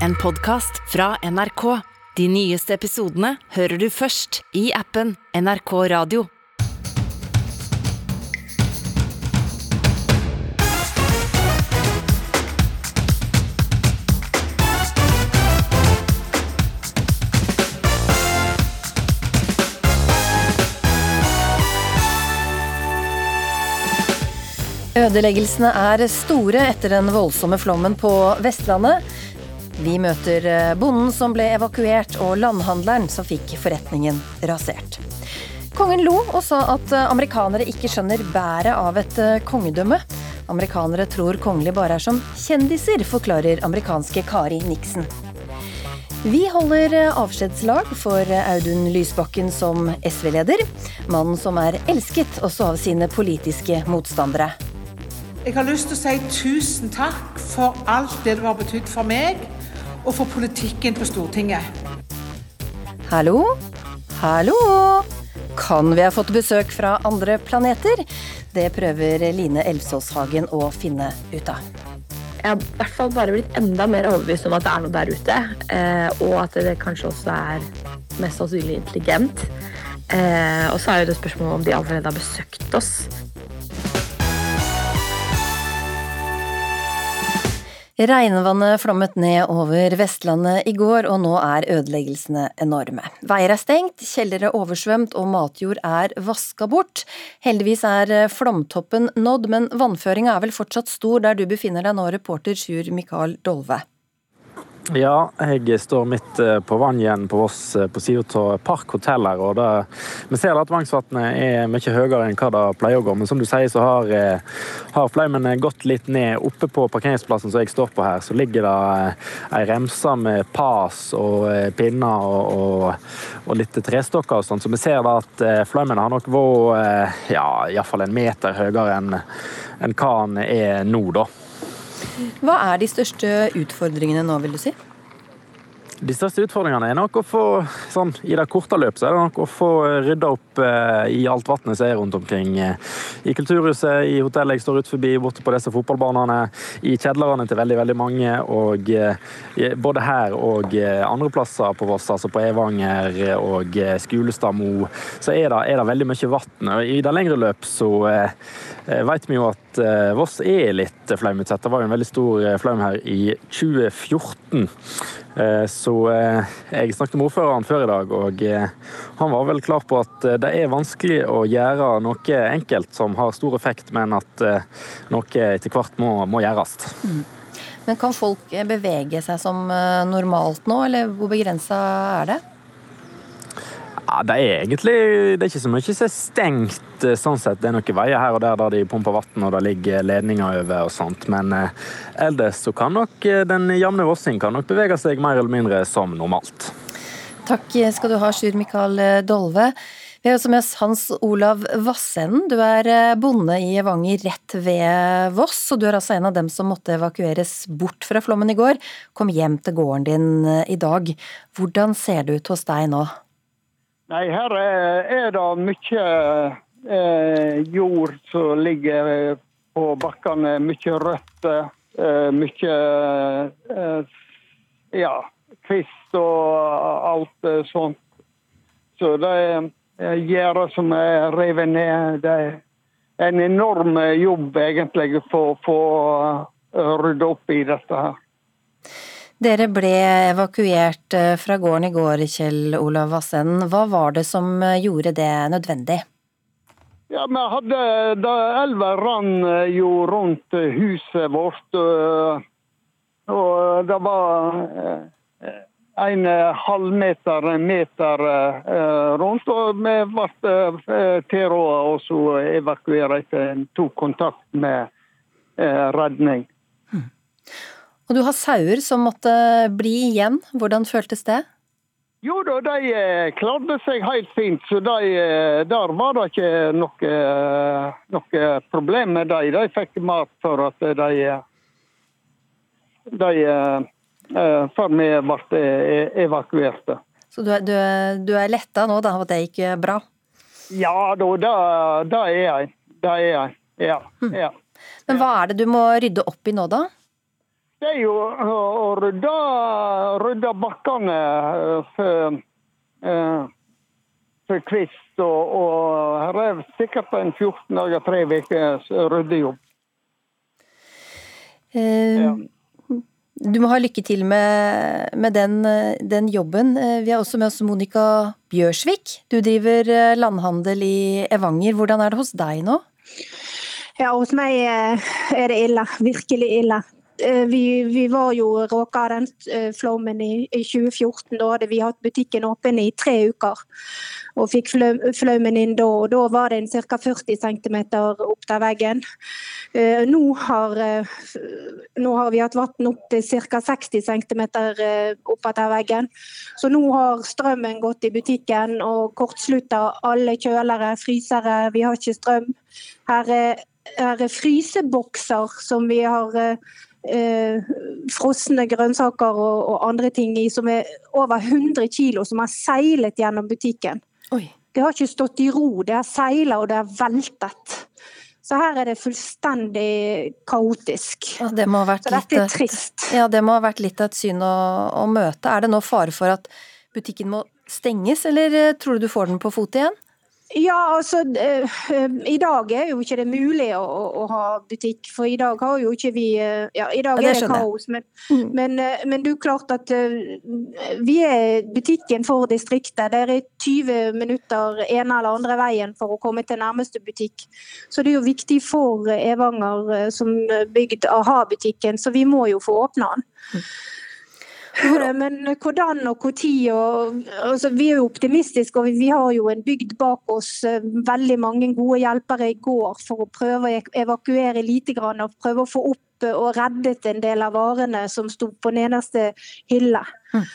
en podkast fra NRK. De nyeste episodene hører du først i appen NRK Radio. Ødeleggelsene er store etter den voldsomme flommen på Vestlandet. Vi møter eh, bonden som ble evakuert, og landhandleren som fikk forretningen rasert. Kongen lo og sa at eh, amerikanere ikke skjønner bæret av et eh, kongedømme. Amerikanere tror kongelige bare er som kjendiser, forklarer amerikanske Kari Nixon. Vi holder avskjedslag for Audun Lysbakken som SV-leder. Mannen som er elsket også av sine politiske motstandere. Jeg har lyst til å si tusen takk for alt det du har betydd for meg og for politikken på Stortinget. Hallo? Hallo? Kan vi ha fått besøk fra andre planeter? Det prøver Line Elvsås Hagen å finne ut av. Jeg har i hvert fall bare blitt enda mer overbevist om at det er noe der ute. Eh, og at det kanskje også er mest sannsynlig intelligent. Eh, og så er jo det spørsmålet om de allerede har besøkt oss. Regnvannet flommet ned over Vestlandet i går, og nå er ødeleggelsene enorme. Veier er stengt, kjellere oversvømt og matjord er vaska bort. Heldigvis er flomtoppen nådd, men vannføringa er vel fortsatt stor der du befinner deg nå, reporter Sjur Mikael Dolve. Ja, jeg står midt på vannet igjen på Voss eh, på sida av Park hotell her. og det, Vi ser at vannsvannet er mye høyere enn hva det pleier å gå. Men som du sier, så har, eh, har flaumen gått litt ned. Oppe på parkeringsplassen som jeg står på her, så ligger det ei remse med pas og pinner og, og, og litt trestokker og sånn. Så vi ser da at flaumen har nok vært ja, iallfall en meter høyere enn, enn hva den er nå, da. Hva er de største utfordringene nå, vil du si? De største utfordringene er nok å få sånn, i det korte løp, så er det nok å få rydda opp eh, i alt vannet som er rundt omkring. Eh, I Kulturhuset, i hotellet jeg står ut forbi, borte på disse fotballbanene, i kjedlerne til veldig veldig mange. Og eh, både her og eh, andre plasser på Voss, altså på Evanger og eh, Skulestadmo, så er det, er det, veldig mye vann. I det lengre løp så eh, vet vi jo at eh, Voss er litt flaumutsatt. Det var jo en veldig stor flaum her i 2014. Eh, så eh, jeg snakket med ordføreren før i dag, og eh, han var vel klar på at det er vanskelig å gjøre noe enkelt som har stor effekt, men at noe etter hvert må, må gjøres. Mm. Men kan folk bevege seg som normalt nå, eller hvor begrensa er det? Ja, det er egentlig det er ikke så mye som er stengt. Eh, sånn sett. Det er noen veier her og der der de pumper vann og det ligger ledninger over og sånt. Men eh, ellers så kan nok eh, den jevne vossing bevege seg mer eller mindre som normalt. Takk skal du ha, Sjur Mikael Dolve. Vi har også med oss Hans Olav Vassenden. Du er bonde i Evanger rett ved Voss, og du er altså en av dem som måtte evakueres bort fra flommen i går. Kom hjem til gården din i dag. Hvordan ser det ut hos deg nå? Nei, her er det mye eh, jord som ligger på bakkene. Mye røtter. Eh, mye eh, ja, kvist og alt eh, sånt. Så det er eh, gjerder som er revet ned. Det er en enorm jobb egentlig for å få rydda opp i dette her. Dere ble evakuert eh, fra gården i går, Kjell Olav Vassen. Hva var det som eh, gjorde det nødvendig? Ja, vi hadde, da Elva rann eh, jo rundt huset vårt. Og det var en halvmeter, meter rundt. Og vi ble tilrådet å evakuere etter en tok kontakt med redning. Og du har sauer som måtte bli igjen. Hvordan føltes det? Jo da, de eh, klarte seg helt fint. Så de, eh, der var det ikke noe, eh, noe problem med dem. De fikk mat for at de, de Før vi ble evakuerte. Så du, du, du er letta nå, da, at det gikk bra? Ja da, det er jeg. Det er jeg. Ja. Hm. ja. Men hva er det du må rydde opp i nå, da? Det er jo å rydde, rydde bakkene for, for kvist. Og, og her er sikkert en 14 dager, tre ukers ryddejobb. Ja. Du må ha lykke til med, med den, den, jobben. Vi har også med oss Monica Bjørsvik. Du driver landhandel i Evanger. Hvordan er det hos deg nå? Ja, hos meg er det ille. Virkelig ille. Vi, vi var jo råka av den flommen i, i, 2014. Da hadde vi hatt butikken åpen i tre uker og fikk flommen inn da. og Da var det en ca. 40 cm opp til veggen. Nå har, nå har vi hatt vann opp til ca. 60 cm opp til veggen. Så nå har strømmen gått i butikken og kortslutta alle kjølere, frysere. Vi har ikke strøm. Er, her er frysebokser som vi har eh, frosne grønnsaker og, og, andre ting i, som er over 100 kilo, som har seilet gjennom butikken. Oi. Det har ikke stått i ro, det har seilet og det har veltet. Så her er det fullstendig kaotisk. Ja, det må ha vært Så dette er trist. Ja, det må ha vært litt av et syn å, å møte. Er det nå fare for at butikken må stenges, eller eh, tror du du får den på fot igjen? Ja, altså I dag er jo ikke det mulig å, å, ha butikk, for i dag har jo ikke vi Ja, i dag ja, det er det kaos, men, mm. men, men, du klart at vi er butikken for distriktet. Det er 20 minutter ene eller andre veien for å komme til nærmeste butikk. Så det er jo viktig for Evanger som bygd å ha butikken, så vi må jo få åpne den. Mm. Men hvordan og når altså, Vi er jo optimistiske, og vi har jo en bygd bak oss. Eh, veldig mange gode hjelpere i går for å prøve å evakuere lite grann og prøve å få opp eh, og reddet en del av varene som sto på nederste hylle. Mm.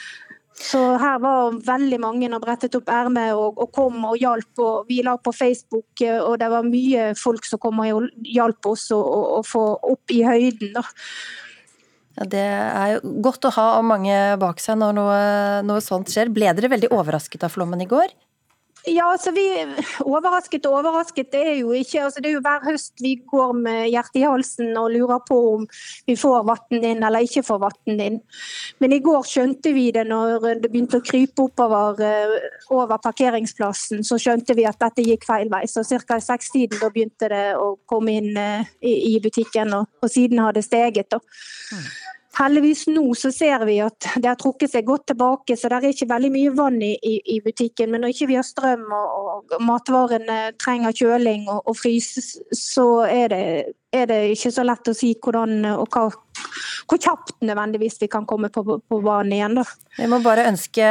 Så her var veldig mange og brettet opp ermet og, og, kom og hjalp. og Vi la på Facebook, eh, og det var mye folk som kom og hjalp oss å få opp i høyden. da. Ja, det er jo godt å ha mange bak seg når noe, noe sånt skjer. Ble dere veldig overrasket av flommen i går? Ja, altså vi Overrasket og overrasket det er jo ikke altså Det er jo hver høst vi går med hjertet i halsen og lurer på om vi får vann inn eller ikke får vann inn. Men i går skjønte vi det når det begynte å krype oppover eh, over parkeringsplassen. Så skjønte vi at dette gikk feil vei. Så ca. i sekstiden da begynte det å komme inn eh, i, butikken, og, og siden har det steget. da. Mm. Heldigvis nå så ser vi at det har trukket seg godt tilbake, så det er ikke veldig mye vann i, i, i butikken. Men når ikke vi har strøm og, og matvarene trenger kjøling og, og frys, så er det, er det, ikke så lett å si hvordan og hva, hvor kjapt nødvendigvis vi kan komme på, på banen igjen. Da. Vi må bare ønske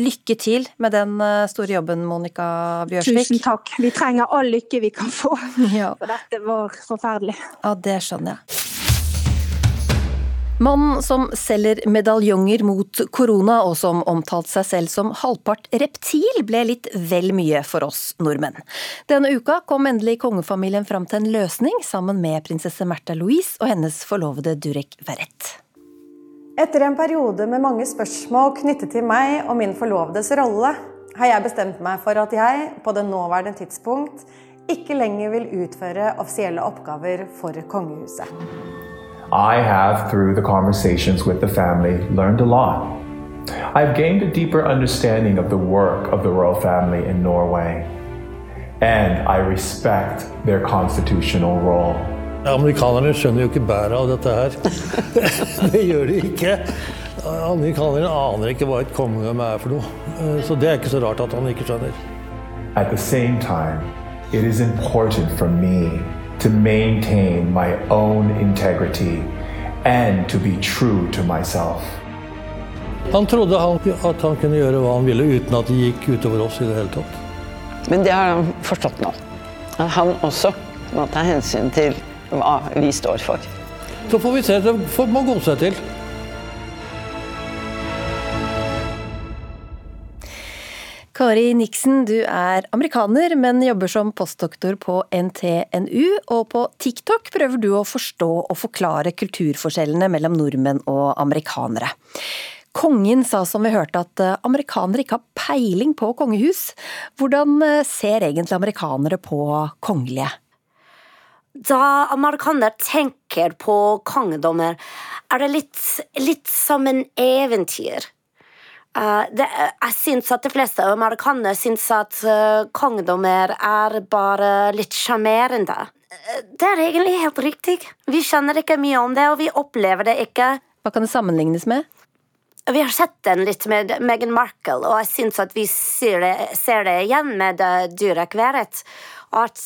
lykke til med den eh, store jobben, Monica Bjørsvik. Tusen takk. Vi trenger all lykke vi kan få. Ja. For dette var forferdelig. Ja, det skjønner jeg. Mannen som selger medaljonger mot korona, og som omtalte seg selv som halvpart reptil, ble litt vel mye for oss nordmenn. Denne uka kom endelig kongefamilien fram til en løsning, sammen med prinsesse Märtha Louise og hennes forlovede Durek Verrett. Etter en periode med mange spørsmål knyttet til meg og min forlovedes rolle, har jeg bestemt meg for at jeg, på det nåværende tidspunkt, ikke lenger vil utføre offisielle oppgaver for kongehuset. I have, through the conversations with the family, learned a lot. I've gained a deeper understanding of the work of the royal family in Norway, and I respect their constitutional role. Amerikanerne skjønner jo ikke bæret av dette her. det gjør de ikke. Amerikanerne aner ikke hva et kongedømme er for noe. Eh, så det er ikke så rart at han ikke skjønner. At the same time, it is important for me to maintain my own integrity and to be true to myself. Han trodde han, at han kunne gjøre hva han ville uten at det gikk utover oss i det hele tatt. Men det har han forstått nå. At han også må ta hensyn til hva vi står for. Så får vi se. Det får man gå seg til. Kari Niksen, du er amerikaner, men jobber som postdoktor på NTNU. Og på TikTok prøver du å forstå og forklare kulturforskjellene mellom nordmenn og amerikanere. Kongen sa som vi hørte at eh, amerikanere ikke har peiling på kongehus. Hvordan eh, ser egentlig amerikanere på kongelige? da amerikanere tenker på kongedommer, er det litt, litt som en eventyr. Uh, det, jeg syns at de fleste amerikanere syns at uh, kongedommer er bare litt sjarmerende. Det er egentlig helt riktig. Vi skjønner ikke mye om det, og vi opplever det ikke. Hva kan det sammenlignes med? Vi har sett den litt med Meghan Markle, og jeg syns at vi ser det, ser det igjen med Durek Verrett. At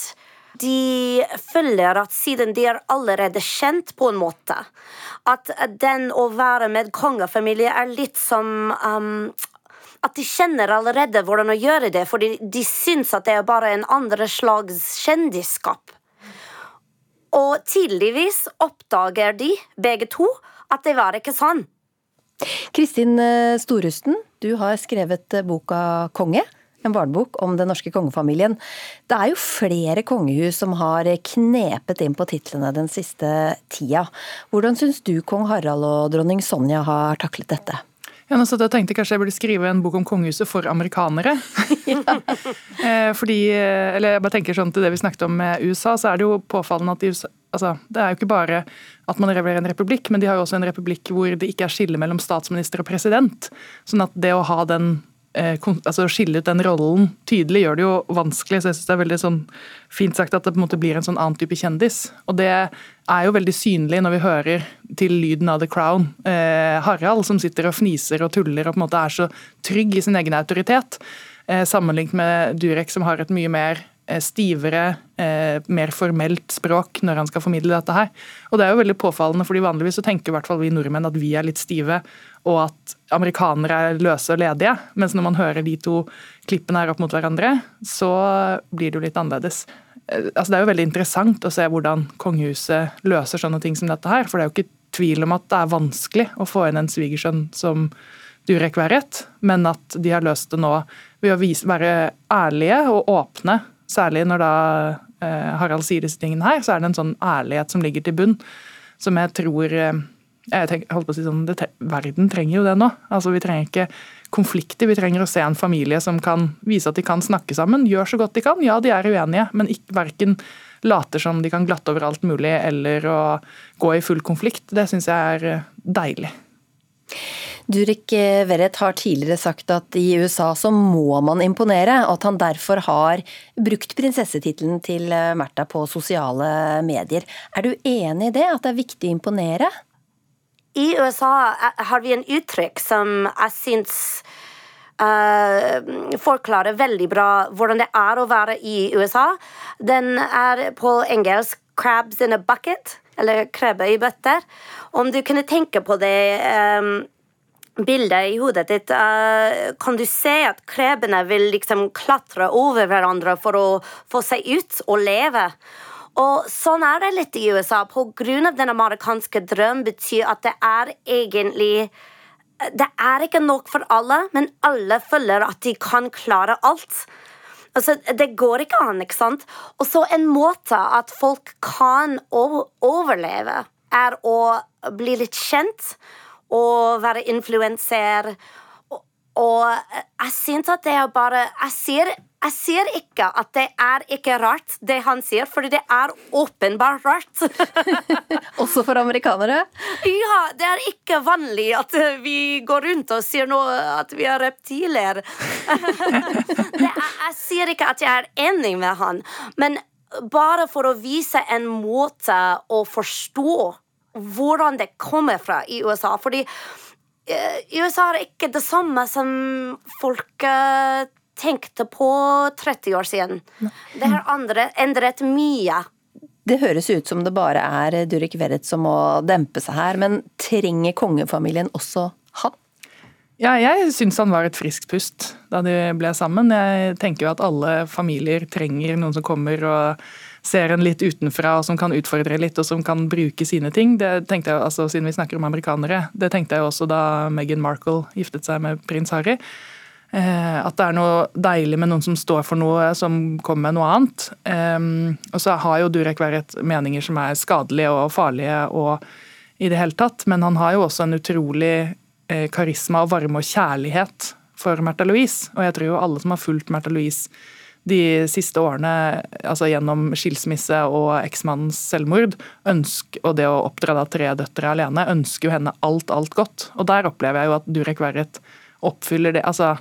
de føler at siden de er allerede kjent på en måte, at den å være med kongefamilie er litt som um, at de kjenner allerede hvordan å gjøre det, fordi de syns at det er bare en andre slags kjendisskap. Og tidligvis oppdager de, begge to, at det var ikke sånn. Kristin eh, Storusten, du har skrevet eh, boka 'Konge' en barnebok om den norske kongefamilien. Det er jo flere kongehus som har knepet inn på titlene den siste tida. Hvordan syns du kong Harald og dronning Sonja har taklet dette? Ja, nå jeg tenkte kanskje jeg burde skrive en bok om kongehuset for amerikanere. ja. fordi, eh, eller jeg bare tenker sånn til det vi snakket om med USA, så er det jo påfallende at i USA altså, Det er jo ikke bare at man leverer en republikk, men de har jo også en republikk hvor det ikke er skille mellom statsminister og president. Sånn at det å ha den Eh, altså skille ut den rollen tydelig gjør det jo vanskelig. så jeg synes Det er veldig sånn fint sagt at det på en måte blir en sånn annen type kjendis. Og det er jo veldig synlig når vi hører til lyden av The Crown. Eh, Harald som sitter og fniser og tuller og på en måte er så trygg i sin egen autoritet. Eh, sammenlignet med Durek som har et mye mer eh, stivere, eh, mer formelt språk når han skal formidle dette her. Og det er jo veldig påfallende, fordi vanligvis så tenker i hvert fall vi nordmenn at vi er litt stive og at amerikanere er løse og ledige. Mens når man hører de to klippene her opp mot hverandre, så blir det jo litt annerledes. Eh, altså, det er jo veldig interessant å se hvordan kongehuset løser sånne ting som dette her. For det er jo ikke tvil om at det er vanskelig å få inn en svigersønn som Durek Verrett, men at de har løst det nå ved å vise, være ærlige og åpne. Særlig når da eh, Harald sier disse tingene her, så er det en sånn ærlighet som ligger til bunn, som jeg tror eh, jeg tenker, holdt på å si sånn, det, Verden trenger jo det nå. Altså, Vi trenger ikke konflikter. Vi trenger å se en familie som kan vise at de kan snakke sammen. Gjør så godt de kan. Ja, de er uenige, men ikke, verken later som de kan glatte over alt mulig eller å gå i full konflikt. Det syns jeg er eh, deilig. Durek eh, Verrett har tidligere sagt at i USA så må man imponere, og at han derfor har brukt prinsessetittelen til eh, Märtha på sosiale medier. Er du enig i det, at det er viktig å imponere? I USA eh, har vi en uttrykk som jeg syns uh, forklarer veldig bra hvordan det er å være i USA. Den er på engelsk 'crabs in a bucket', eller 'krabbe i bøtter'. Om du kunne tenke på det um, bildet i hodet ditt, uh, kan du se at krebbene vil liksom klatre over hverandre for å få seg ut og leve. Og sånn er det litt i USA. På grunn av den amerikanske drøm betyr at det er egentlig Det er ikke nok for alle, men alle føler at de kan klare alt. Altså, det går ikke an, ikke sant? Og så en måte at folk kan overleve, er å bli litt kjent og være influenser. Og, og jeg syns at det er bare Jeg ser jeg ser, ikke at det er ikke rart, det han sier, for det er åpenbart rart. Også for amerikanere? Ja, det er ikke vanlig at vi går rundt og sier noe at vi er reptiler. er, jeg sier ikke at jeg er enig med han, men bare for å vise en måte å forstå hvordan det kommer fra i USA. Fordi eh, USA er ikke det samme som folk tenkte på 30 år siden. Det har andre endret mye. Det høres ut som det bare er Durek Verrett som må dempe seg her, men trenger kongefamilien også han? Ja, jeg syns han var et friskt pust da de ble sammen. Jeg tenker jo at alle familier trenger noen som kommer og ser en litt utenfra, og som kan utfordre litt, og som kan bruke sine ting. Det tenkte jeg, altså Siden vi snakker om amerikanere, det tenkte jeg også da Meghan Markle giftet seg med prins Harry. Eh, at det er noe deilig med noen som står for noe, som kommer med noe annet. og så har jo Durek Verrett meninger som er skadelige og farlige og i det hele tatt, men han har jo også en utrolig eh, karisma og varme og kjærlighet for Märtha Louise. Og jeg tror jo alle som har fulgt Märtha Louise de siste årene, altså gjennom skilsmisse og eksmannens selvmord, ønsk, og det å oppdra da tre døtre alene, ønsker jo henne alt, alt godt. Og der opplever jeg jo at Durek Verret oppfyller det. altså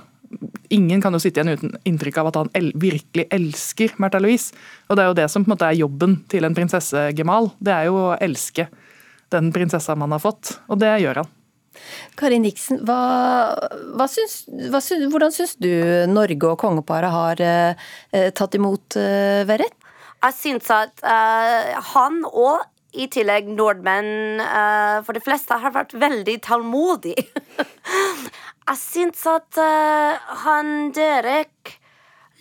Ingen kan jo sitte igjen uten inntrykk av at han el virkelig elsker Märtha Louise. Og det er jo det som på en måte er jobben til en prinsessegemal. Det er jo å elske den prinsessa man har fått, og det gjør han. Kari Niksen, hva, hva syns, hva syns, hvordan syns du Norge og kongeparet har eh, tatt imot eh, Verrett? Jeg syns at eh, han og i tillegg nordmenn uh, for de fleste har vært veldig tålmodig. Jeg syns at uh, han Derek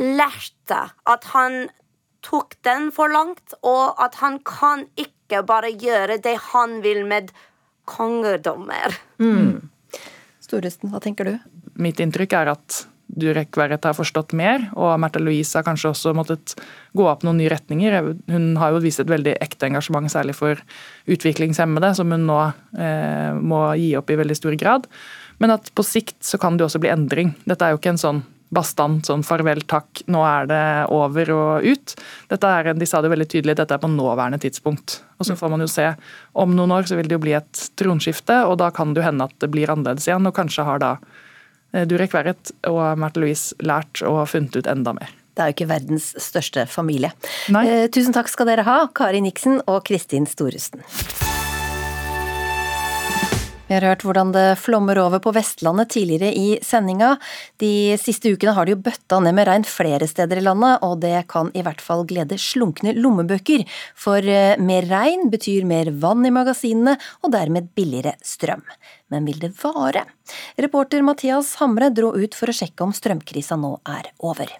lærte at han tok den for langt, og at han kan ikke bare gjøre det han vil med kongedommer. Mm. Storesten, hva tenker du? Mitt inntrykk er at Durek Verrett har forstått mer, og Märtha Louise har kanskje også måttet gå opp noen nye retninger. Hun har jo vist et veldig ekte engasjement, særlig for utviklingshemmede, som hun nå eh, må gi opp i veldig stor grad. Men at på sikt så kan det også bli endring. Dette er jo ikke en sånn bastant sånn farvel, takk, nå er det over og ut. Dette er, De sa det veldig tydelig, dette er på nåværende tidspunkt. Og Så får man jo se. Om noen år så vil det jo bli et tronskifte, og da kan det jo hende at det blir annerledes igjen. Og kanskje har da eh, Durek Verret og Märtha Louise lært og funnet ut enda mer. Det er jo ikke verdens største familie. Eh, tusen takk skal dere ha, Kari Niksen og Kristin Storesten. Vi har hørt hvordan det flommer over på Vestlandet tidligere i sendinga. De siste ukene har det jo bøtta ned med regn flere steder i landet, og det kan i hvert fall glede slunkne lommebøker. For eh, mer regn betyr mer vann i magasinene, og dermed billigere strøm. Men vil det vare? Reporter Mathias Hamre dro ut for å sjekke om strømkrisa nå er over.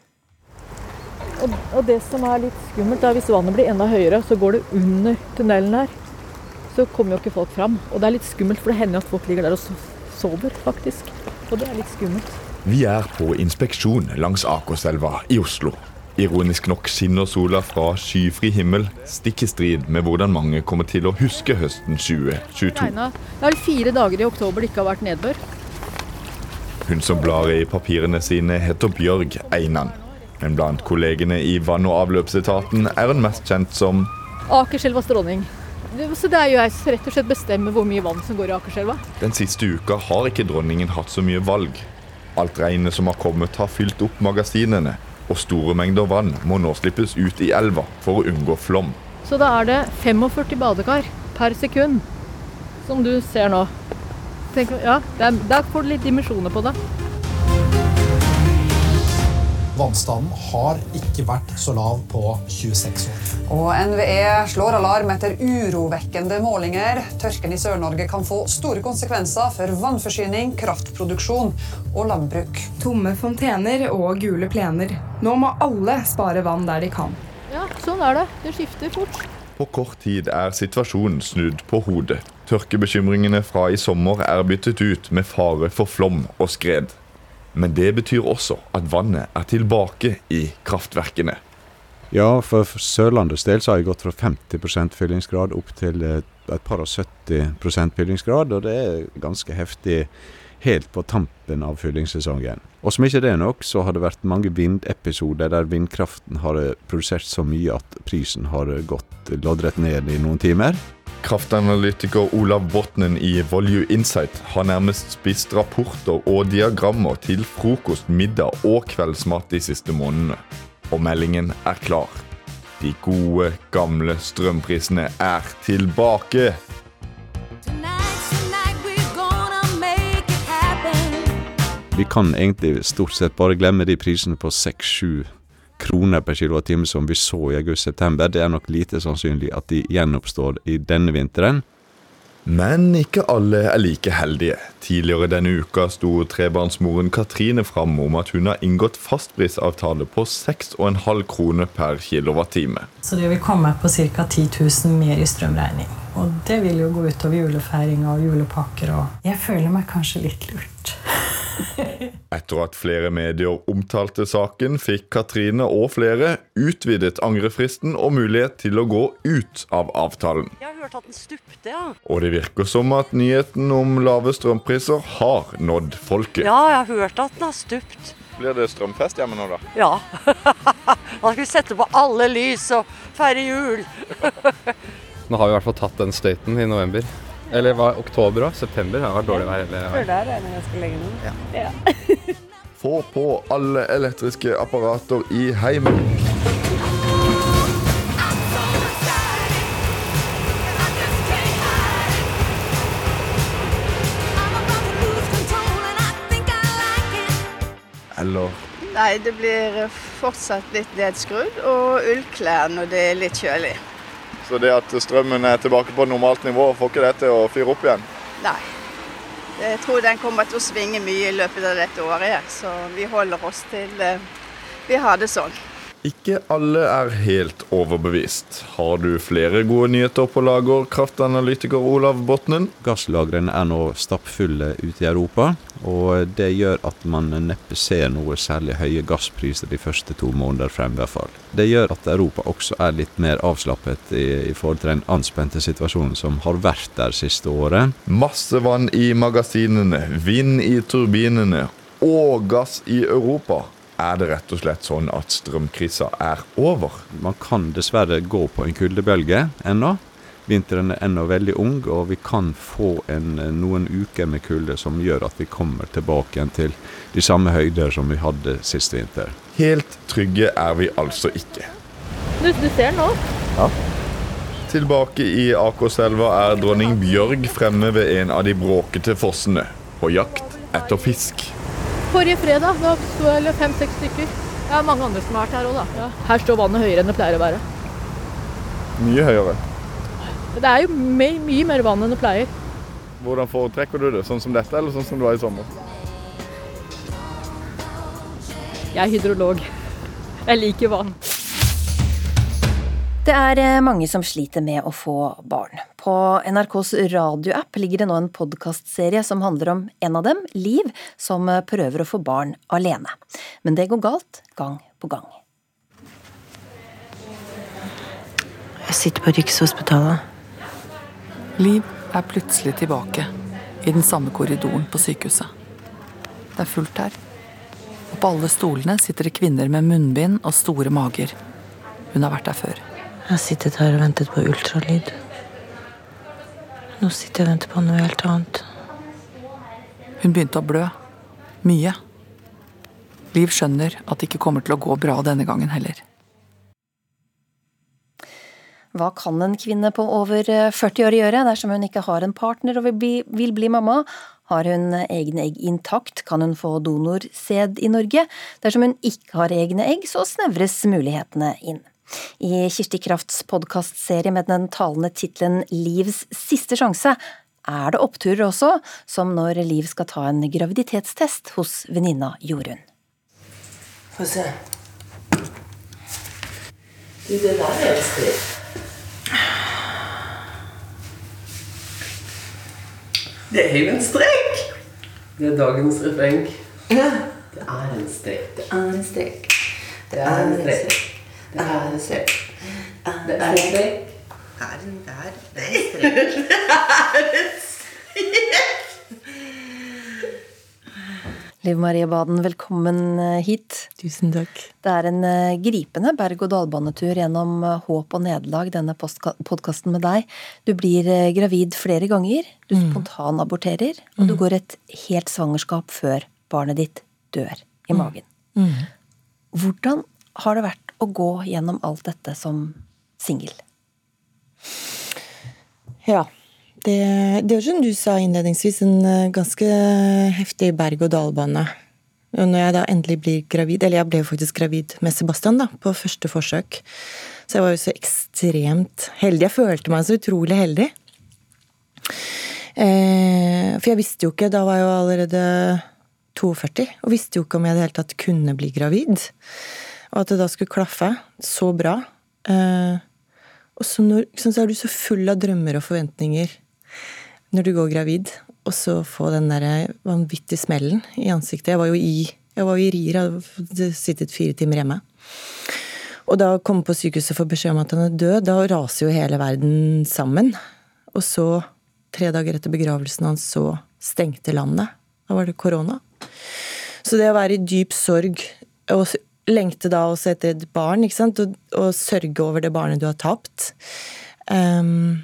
Og, det som er litt skummelt, er hvis vannet blir enda høyere, så går det under tunnelen her så kommer jo ikke folk fram. Og det er litt skummelt, for det hender at folk ligger der og sover, faktisk. Og det er litt skummelt. Vi er på inspeksjon langs Akerselva i Oslo. Ironisk nok skinner sola fra skyfri himmel, stikk i strid med hvordan mange kommer til å huske høsten 2022. Det er fire dager i oktober det ikke har vært nedbør. Hun som blar i papirene sine, heter Bjørg Einan. Men blant kollegene i vann- og avløpsetaten er hun mest kjent som Akerselvas dronning. Så det er jo jeg som rett og slett bestemmer hvor mye vann som går i Akerselva. Den siste uka har ikke dronningen hatt så mye valg. Alt regnet som har kommet, har fylt opp magasinene. Og store mengder vann må nå slippes ut i elva for å unngå flom. Så da er det 45 badekar per sekund, som du ser nå. Tenk, ja, Der får du litt dimensjoner på det. Vannstanden har ikke vært så lav på 26 år. Og NVE slår alarm etter urovekkende målinger. Tørken i Sør-Norge kan få store konsekvenser for vannforsyning, kraftproduksjon og landbruk. Tomme fontener og gule plener. Nå må alle spare vann der de kan. Ja, sånn er det. Det skifter fort. På kort tid er situasjonen snudd på hodet. Tørkebekymringene fra i sommer er byttet ut med fare for flom og skred. Men det betyr også at vannet er tilbake i kraftverkene. Ja, for Sørlandets del så har jeg gått fra 50% fyllingsgrad opp til et par og 70% fyllingsgrad, og det er ganske heftig helt på tampen av fyllingssesongen. Og som ikke det er nok, så har det vært mange vindepisoder der vindkraften har produsert så mye at prisen har gått loddrett ned i noen timer. Kraftanalytiker Olav Botnen i Volue Insight har nærmest spist rapporter og diagrammer til frokost, middag og kveldsmat de siste månedene. Og meldingen er klar. De gode, gamle strømprisene er tilbake. Vi kan egentlig stort sett bare glemme de prisene på 6-7 kroner per kilowattime som vi så i august-september. Det er nok lite sannsynlig at de gjenoppstår i denne vinteren. Men ikke alle er like heldige. Tidligere denne uka sto trebarnsmoren Katrine fram om at hun har inngått fastprisavtale på 6,5 kroner per kilowattime. Så det vil komme på ca. 10 000 mer i strømregning. Og det vil jo gå utover julefeiringa og julepakker og Jeg føler meg kanskje litt lurt. Etter at flere medier omtalte saken, fikk Katrine og flere utvidet angrefristen og mulighet til å gå ut av avtalen. Jeg har hørt at den stupte, ja. Og det virker som at nyheten om lave strømpriser har nådd folket. Ja, jeg har hørt at den har stupt. Blir det strømfest hjemme nå, da? Ja. Da skal vi sette på alle lys og feire jul. Nå har vi i hvert fall tatt den støyten i november. Eller var oktober og September har vært dårlig vær hele Før veien. der er det legge den. Ja. Ja. Få på alle elektriske apparater i heimen. Eller Nei, det blir fortsatt litt nedskrudd og ullklær når det er litt kjølig. Så det at strømmen er tilbake på normalt nivå, får ikke det til å fyre opp igjen? Nei. Jeg tror den kommer til å svinge mye i løpet av dette året, så vi holder oss til eh, vi har det sånn. Ikke alle er helt overbevist. Har du flere gode nyheter på lager, kraftanalytiker Olav Botnen? Gasslagrene er nå stappfulle ute i Europa, og det gjør at man neppe ser noe særlig høye gasspriser de første to måneder frem. i hvert fall. Det gjør at Europa også er litt mer avslappet i, i forhold til den anspente situasjonen som har vært der siste året. Masse vann i magasinene, vind i turbinene og gass i Europa. Er det rett og slett sånn at strømkrisa er over? Man kan dessverre gå på en kuldebølge ennå. Vinteren er ennå veldig ung, og vi kan få en, noen uker med kulde som gjør at vi kommer tilbake igjen til de samme høyder som vi hadde sist vinter. Helt trygge er vi altså ikke. Du, du ser nå. Ja. Tilbake i Akerselva er dronning Bjørg fremme ved en av de bråkete fossene, på jakt etter fisk. Forrige fredag da sto det fem-seks stykker. Det er mange andre som har vært her òg, da. Ja. Her står vannet høyere enn det pleier å være. Mye høyere. Det er jo my mye mer vann enn det pleier. Hvordan foretrekker du det? Sånn som dette, eller sånn som det var i sommer? Jeg er hydrolog. Jeg liker vann. Det er eh, mange som sliter med å få barn. På NRKs radioapp ligger det nå en podkastserie som handler om en av dem, Liv, som eh, prøver å få barn alene. Men det går galt gang på gang. Jeg sitter på Rikshospitalet. Liv er plutselig tilbake i den samme korridoren på sykehuset. Det er fullt her. Og på alle stolene sitter det kvinner med munnbind og store mager. Hun har vært der før. Jeg har sittet her og ventet på ultralyd. Nå sitter jeg og venter på noe helt annet. Hun begynte å blø. Mye. Liv skjønner at det ikke kommer til å gå bra denne gangen heller. Hva kan en kvinne på over 40 år gjøre dersom hun ikke har en partner og vil bli, vil bli mamma? Har hun egne egg intakt, kan hun få donorsæd i Norge. Dersom hun ikke har egne egg, så snevres mulighetene inn. I Kirsti Krafts podkastserie med den talende tittelen Livs siste sjanse er det oppturer også, som når Liv skal ta en graviditetstest hos venninna Jorunn. Få se. Du, det der er en stritt. Det er jo en strek! Det er dagens refreng. Det er en strek. Det er en strek. Det er en strek. Det er en strek. Det er en strek. Er en der? Det er en strek. Liv Marie Baden, velkommen eh, hit. Tusen takk. Det er en eh, gripende berg- og dalbanetur gjennom eh, håp og nederlag, denne podkasten med deg. Du blir gravid flere ganger, du Mm. spontanaborterer, og du går et helt svangerskap før barnet ditt dør i magen. Mm. Hvordan har det vært å gå gjennom alt dette som singel? Ja. Det, det er som du sa innledningsvis, en eh, ganske heftig berg-og-dal-bane. Og når jeg da endelig blir gravid, eller jeg ble faktisk gravid med Sebastian da, på første forsøk, så jeg var jo så ekstremt heldig. Jeg følte meg så utrolig heldig. Eh, for jeg visste jo ikke, da var jeg jo allerede 42, og visste jo ikke om jeg i det hele tatt kunne bli gravid. Og at det da skulle klaffe så bra. Eh, og så, når, så er du så full av drømmer og forventninger når du går gravid, og så få den der vanvittige smellen i ansiktet. Jeg var jo i, jeg var jo i rier, hadde sittet fire timer hjemme. Og da å komme på sykehuset og få beskjed om at han er død, da raser jo hele verden sammen. Og så, tre dager etter begravelsen hans, så stengte landet. Da var det korona. Så det å være i dyp sorg og lengte da også etter et barn, ikke sant, og, og sørge over det barnet du har tapt. Um,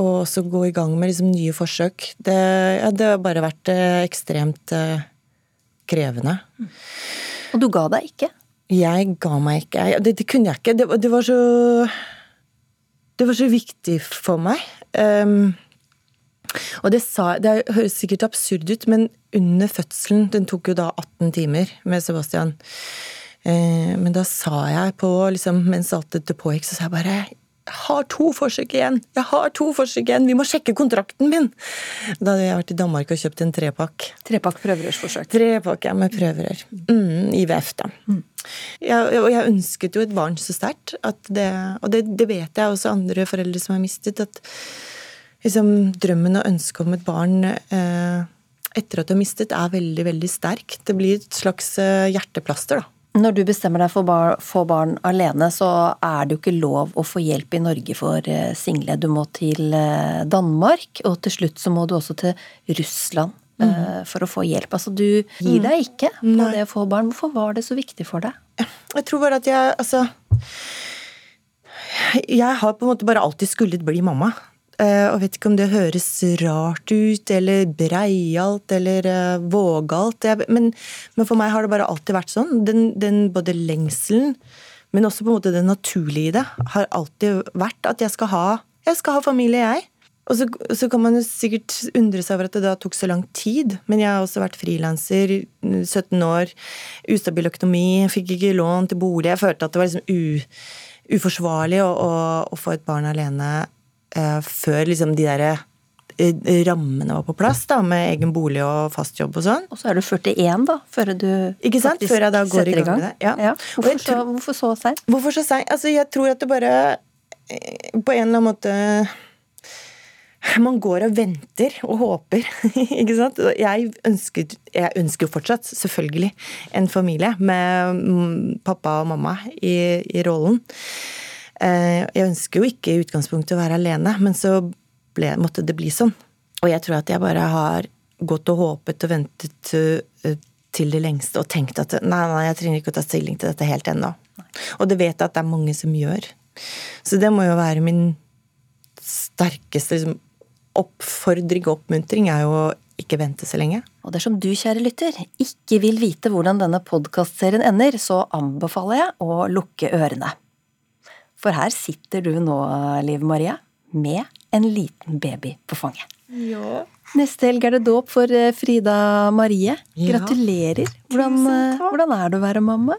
og også gå i gang med liksom nye forsøk. Det, ja, det har bare vært eh, ekstremt eh, krevende. Og du ga deg ikke? Jeg ga meg ikke. Jeg, det, det, kunne jeg ikke. Det, det, var så Det var så viktig for meg. Um, og det, sa, det høres sikkert absurd ut, men under fødselen Den tok jo da 18 timer med Sebastian. Eh, men da sa jeg på, liksom, mens alt dette pågikk, så sa jeg bare jeg har to forsøk igjen! Jeg har to forsøk igjen! Vi må sjekke kontrakten min! Da hadde jeg vært i Danmark og kjøpt en trepakk. Trepakk prøverørsforsøk. Trepakk, ja, med prøverør. Mm, IVF, da. Mm. Jeg, og jeg ønsket jo et barn så sterkt, og det, det, vet jeg også andre foreldre som har mistet, at liksom, drømmen og ønsket om et barn eh, etter at du har mistet, er veldig, veldig sterk. Det blir et slags eh, hjerteplaster, da. Når du bestemmer deg for å få barn alene, så er det jo ikke lov å få hjelp i Norge for eh, single. Du må til eh, Danmark, og til slutt så må du også til Russland mm. for å få hjelp. Altså du gir mm. deg ikke på Nei. det å få barn. Hvorfor var det så viktig for deg? Jeg tror bare at jeg Altså Jeg har på en måte bare alltid skullet bli mamma. Eh, og vet ikke om det høres rart ut, eller breialt, eller uh, vågalt. Men, men, for meg har det bare alltid vært sånn. Den, den, både lengselen, men også på en måte det naturlige i det, har alltid vært at jeg skal ha, jeg skal ha familie, jeg. Og så, så, kan man jo sikkert undre seg over at det da tok så lang tid. Men jeg har også vært frilanser, 17 år, ustabil økonomi, fikk ikke lån til bolig. Jeg følte at det var liksom u, uforsvarlig å, å, å få et barn alene eh, før liksom de derre eh, rammene var på plass, da, med egen bolig og fast jobb og sånn. Og så er du 41, da, før du Ikke sant? Før jeg da går i gang, med det. Ja. Ja. Hvorfor, så, hvorfor så seint? Hvorfor så seint? Altså, jeg tror at det bare eh, På en eller annen måte man går og venter og håper, ikke sant. Jeg ønsker, jeg ønsker fortsatt, selvfølgelig, en familie med mm, pappa og mamma i, i rollen. Eh, jeg ønsker jo ikke i utgangspunktet å være alene, men så ble, måtte det bli sånn. Og jeg tror at jeg bare har gått og håpet og ventet eh, til det lengste og tenkt at nei, nei, jeg trenger ikke å ta stilling til dette helt ennå. Og det vet jeg at det er mange som gjør. Så det må jo være min sterkeste liksom, oppfordring og oppmuntring, er jo å ikke vente så lenge. Og dersom du, kjære lytter, ikke vil vite hvordan denne podkastserien ender, så anbefaler jeg å lukke ørene. For her sitter du nå, Liv Maria, med en liten baby på fanget. Ja. Neste helg er det dåp for eh, Frida Marie. Gratulerer. Hvordan, eh, hvordan, er det å være mamma?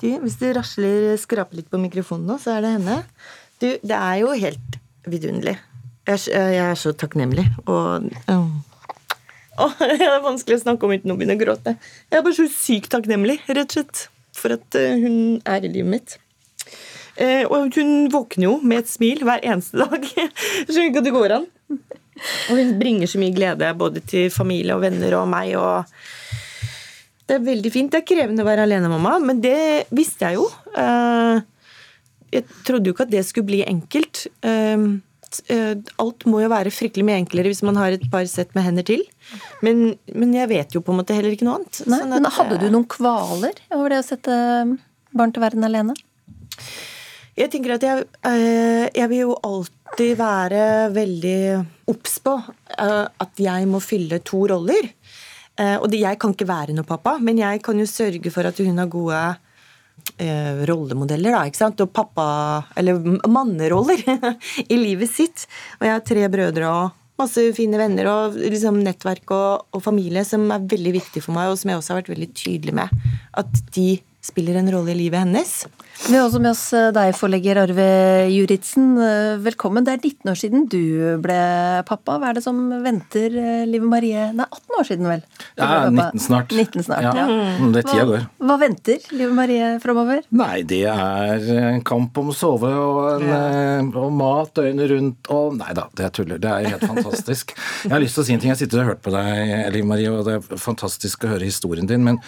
Du, hvis du rasler, skraper litt på mikrofonen nå, så er det henne. Du, det er jo helt vidunderlig. Jeg, jeg er så takknemlig. Og øh. Åh, Det er vanskelig å snakke om uten å begynne å gråte. Jeg er bare så sykt takknemlig, rett og slett, for at eh, hun er i livet mitt. Eh, og hun våkner jo med et smil hver eneste dag. Skjønner ikke at det går an. Og hun bringer så mye glede både til familie og venner og meg. og Det er veldig fint. Det er krevende å være alenemamma, men det visste jeg jo. Eh, jeg trodde jo ikke at det skulle bli enkelt. Eh, alt må jo være fryktelig mye enklere hvis man har et par sett med hender til. Men, men jeg vet jo på en måte heller ikke noe annet. Nei, sånn men Hadde du noen kvaler over det å sette barn til verden alene? Jeg tenker at jeg, eh, jeg vil jo alltid være veldig obs på eh, at jeg må fylle to roller. Eh, og jeg kan ikke være noe pappa, men jeg kan jo sørge for at hun har gode rollemodeller, da, ikke sant? Og pappa Eller manneroller i livet sitt. Og jeg har tre brødre og masse fine venner og liksom nettverk og, og, familie som er veldig viktig for meg, og som jeg også har vært veldig tydelig med. At de spiller en rolle i livet hennes. Vi har også med oss eh, deg, forlegger Arve Juritzen. Eh, velkommen. Det er 19 år siden du ble pappa. Hva er det som venter eh, Live Marie Nei, 18 år siden, vel? Ja, 19 snart. 19 snart, ja. ja. Mm, det er tida går. Hva, hva venter Live Marie framover? Nei, det er en kamp om å sove og, en, ja. og mat døgnet rundt og Nei da, det er tuller. Det er helt fantastisk. Jeg har lyst til å si en ting. Jeg sitter og har hørt på deg, Liv Marie, og det er fantastisk å høre historien din. men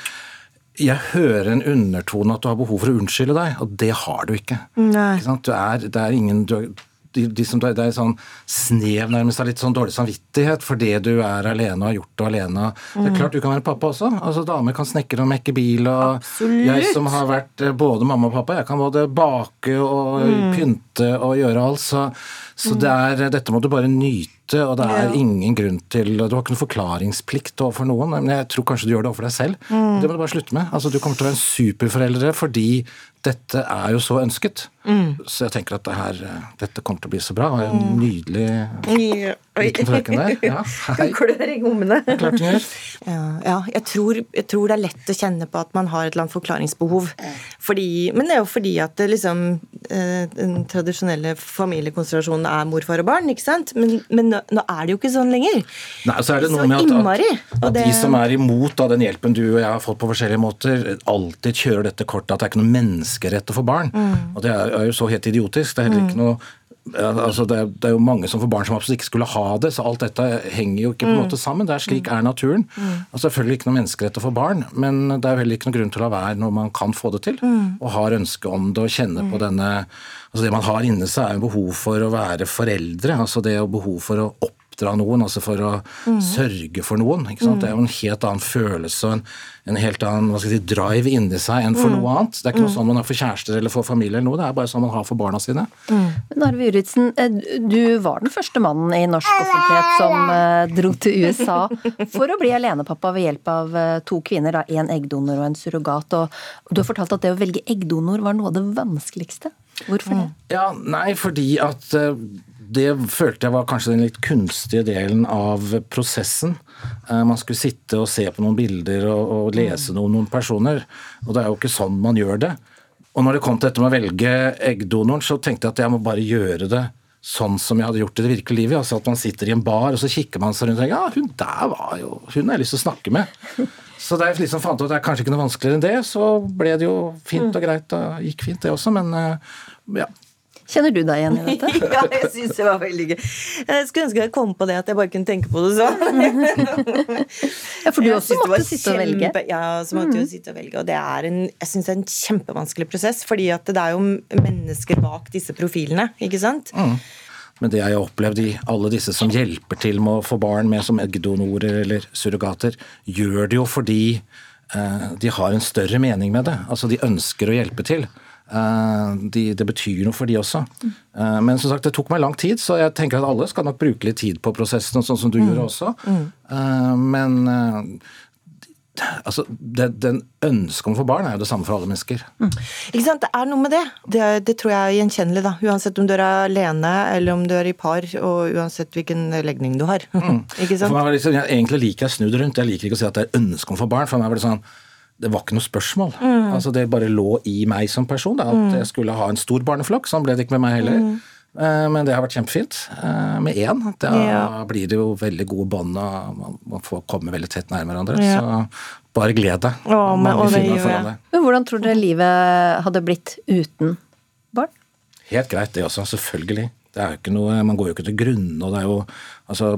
jeg hører en undertone at du har behov for å unnskylde deg, og det har du ikke. Ikke du er, det er ingen, du, de, de som, det er sånn snev nærmest av litt sånn dårlig samvittighet for det du er alene og har gjort det alene. Det er Mm. klart du kan være pappa også. altså Damer kan snekre og mekke bil. og Absolutt. Jeg som har vært eh, både mamma og pappa, jeg kan både bake og Mm. pynte og gjøre alt. Så, så det er, dette må du bare nyte, og det er ingen grunn til Du har ikke noen forklaringsplikt overfor noen, men jeg tror kanskje du gjør det overfor deg selv. Mm. Det må du bare slutte med. Altså Du kommer til å være en superforeldre fordi dette er jo så ønsket. Mm. Så jeg tenker at det her, eh, dette kommer til å bli så bra. Og en nydelig Ja, oi. Liten frøken der. Ja, hei. Klør i gommene. Klart den gjør. Ja, ja jeg, tror, jeg tror det er lett å kjenne på at man har et eller annet forklaringsbehov. Fordi, men det er jo fordi at det liksom, eh, den tradisjonelle familiekonstellasjonen er morfar og barn, ikke sant? Men, men nå, nå er det jo ikke sånn lenger. Nei, så er det Så noe med at, innmari, at, at det- de som er imot da, den hjelpen du og jeg har fått på forskjellige måter, alltid kjører dette kortet at det er ikke noe menneskerett å få barn. Mm. Og det er, er jo så helt idiotisk. Det er heller ikke noe altså det, er, det er jo mange som får barn som absolutt ikke skulle ha det, så alt dette henger jo ikke på en Mm. måte sammen. Det er Slik er naturen. Mm. Og selvfølgelig ikke noe menneskerett å få barn, men det er jo heller ikke noen grunn til å la være når man kan få det til, Mm. og har ønske om det og kjenner på denne altså Det man har inni seg, er jo behov for å være foreldre. altså Det og behov for å oppdra noen, altså for å Mm. sørge for noen. Mm. Det er jo en helt annen følelse og en, en helt annen si, drive inni seg enn for Mm. noe annet. Det er ikke noe Mm. sånn man har for kjærester eller for familie, eller noe, det er bare sånn man har for barna sine. Men Arve Juritzen, eh, du var den første mannen i norsk offentlighet som eh, dro til USA for å bli alenepappa ved hjelp av eh, to kvinner, da, en eggdonor og en surrogat. Og du har fortalt at det å velge eggdonor var noe av det vanskeligste. Hvorfor det? Ja, nei, fordi at det følte jeg var kanskje den litt kunstige delen av prosessen. Eh, Man skulle sitte og se på noen bilder og, og lese noe om noen personer, og det er jo ikke sånn man gjør det. Og når det kom til dette med å velge eggdonoren, så tenkte jeg at jeg må bare gjøre det sånn som jeg hadde gjort i det virkelige livet. Altså at man sitter i en bar, og så kikker man seg rundt og tenker ja, hun der var jo Hun har jeg lyst til å snakke med. Så da jeg liksom fant ut at det er kanskje ikke noe vanskeligere enn det, så ble det jo fint og greit. og gikk fint, det også, men eh, ja. Kjenner du deg igjen i dette? ja, jeg syns det var veldig gøy. Jeg skulle ønske jeg kom på det, at jeg bare kunne tenke på det sånn. Ja, for du også måtte sitte og velge. Ja, så måtte mm. jo sitte og velge. Og det er en, jeg synes det er en kjempevanskelig prosess, fordi at det er jo mennesker bak disse profilene, ikke sant? Mm. Men det jeg har opplevd i alle disse som hjelper til med å få barn med som eggdonorer eller surrogater, gjør det jo fordi eh, de har en større mening med det. Altså de ønsker å hjelpe til. Eh, de, det betyr noe for de også. Mm. men som sagt, det tok meg lang tid, så jeg tenker at alle skal nok bruke litt tid på prosessen, sånn som du Mm. gjorde også. Mm. Eh, men altså, det, den ønsket om å få barn er jo det samme for alle mennesker. Ikke sant? Det er noe med det. det. Det tror jeg er gjenkjennelig, da. Uansett om du er alene eller om du er i par, og uansett hvilken legning du har. ikke sant? For meg var liksom, jeg, egentlig liker jeg snudd rundt. Jeg liker ikke å si at det er ønske om å få barn. For meg var det sånn det var ikke noe spørsmål. Mm. Altså Det bare lå i meg som person. Da, at Mm. jeg skulle ha en stor barneflokk. Sånn ble det ikke med meg heller. Mm. Eh, Men det har vært kjempefint eh, med én. Da Ja. blir det jo veldig gode bånd, og man- får komme veldig tett nær hverandre. Ja. Så bare gled deg. Men hvordan tror dere livet hadde blitt uten barn? Helt greit, det også. Selvfølgelig. Det er jo ikke noe, Man går jo ikke til grunne. og det er jo, altså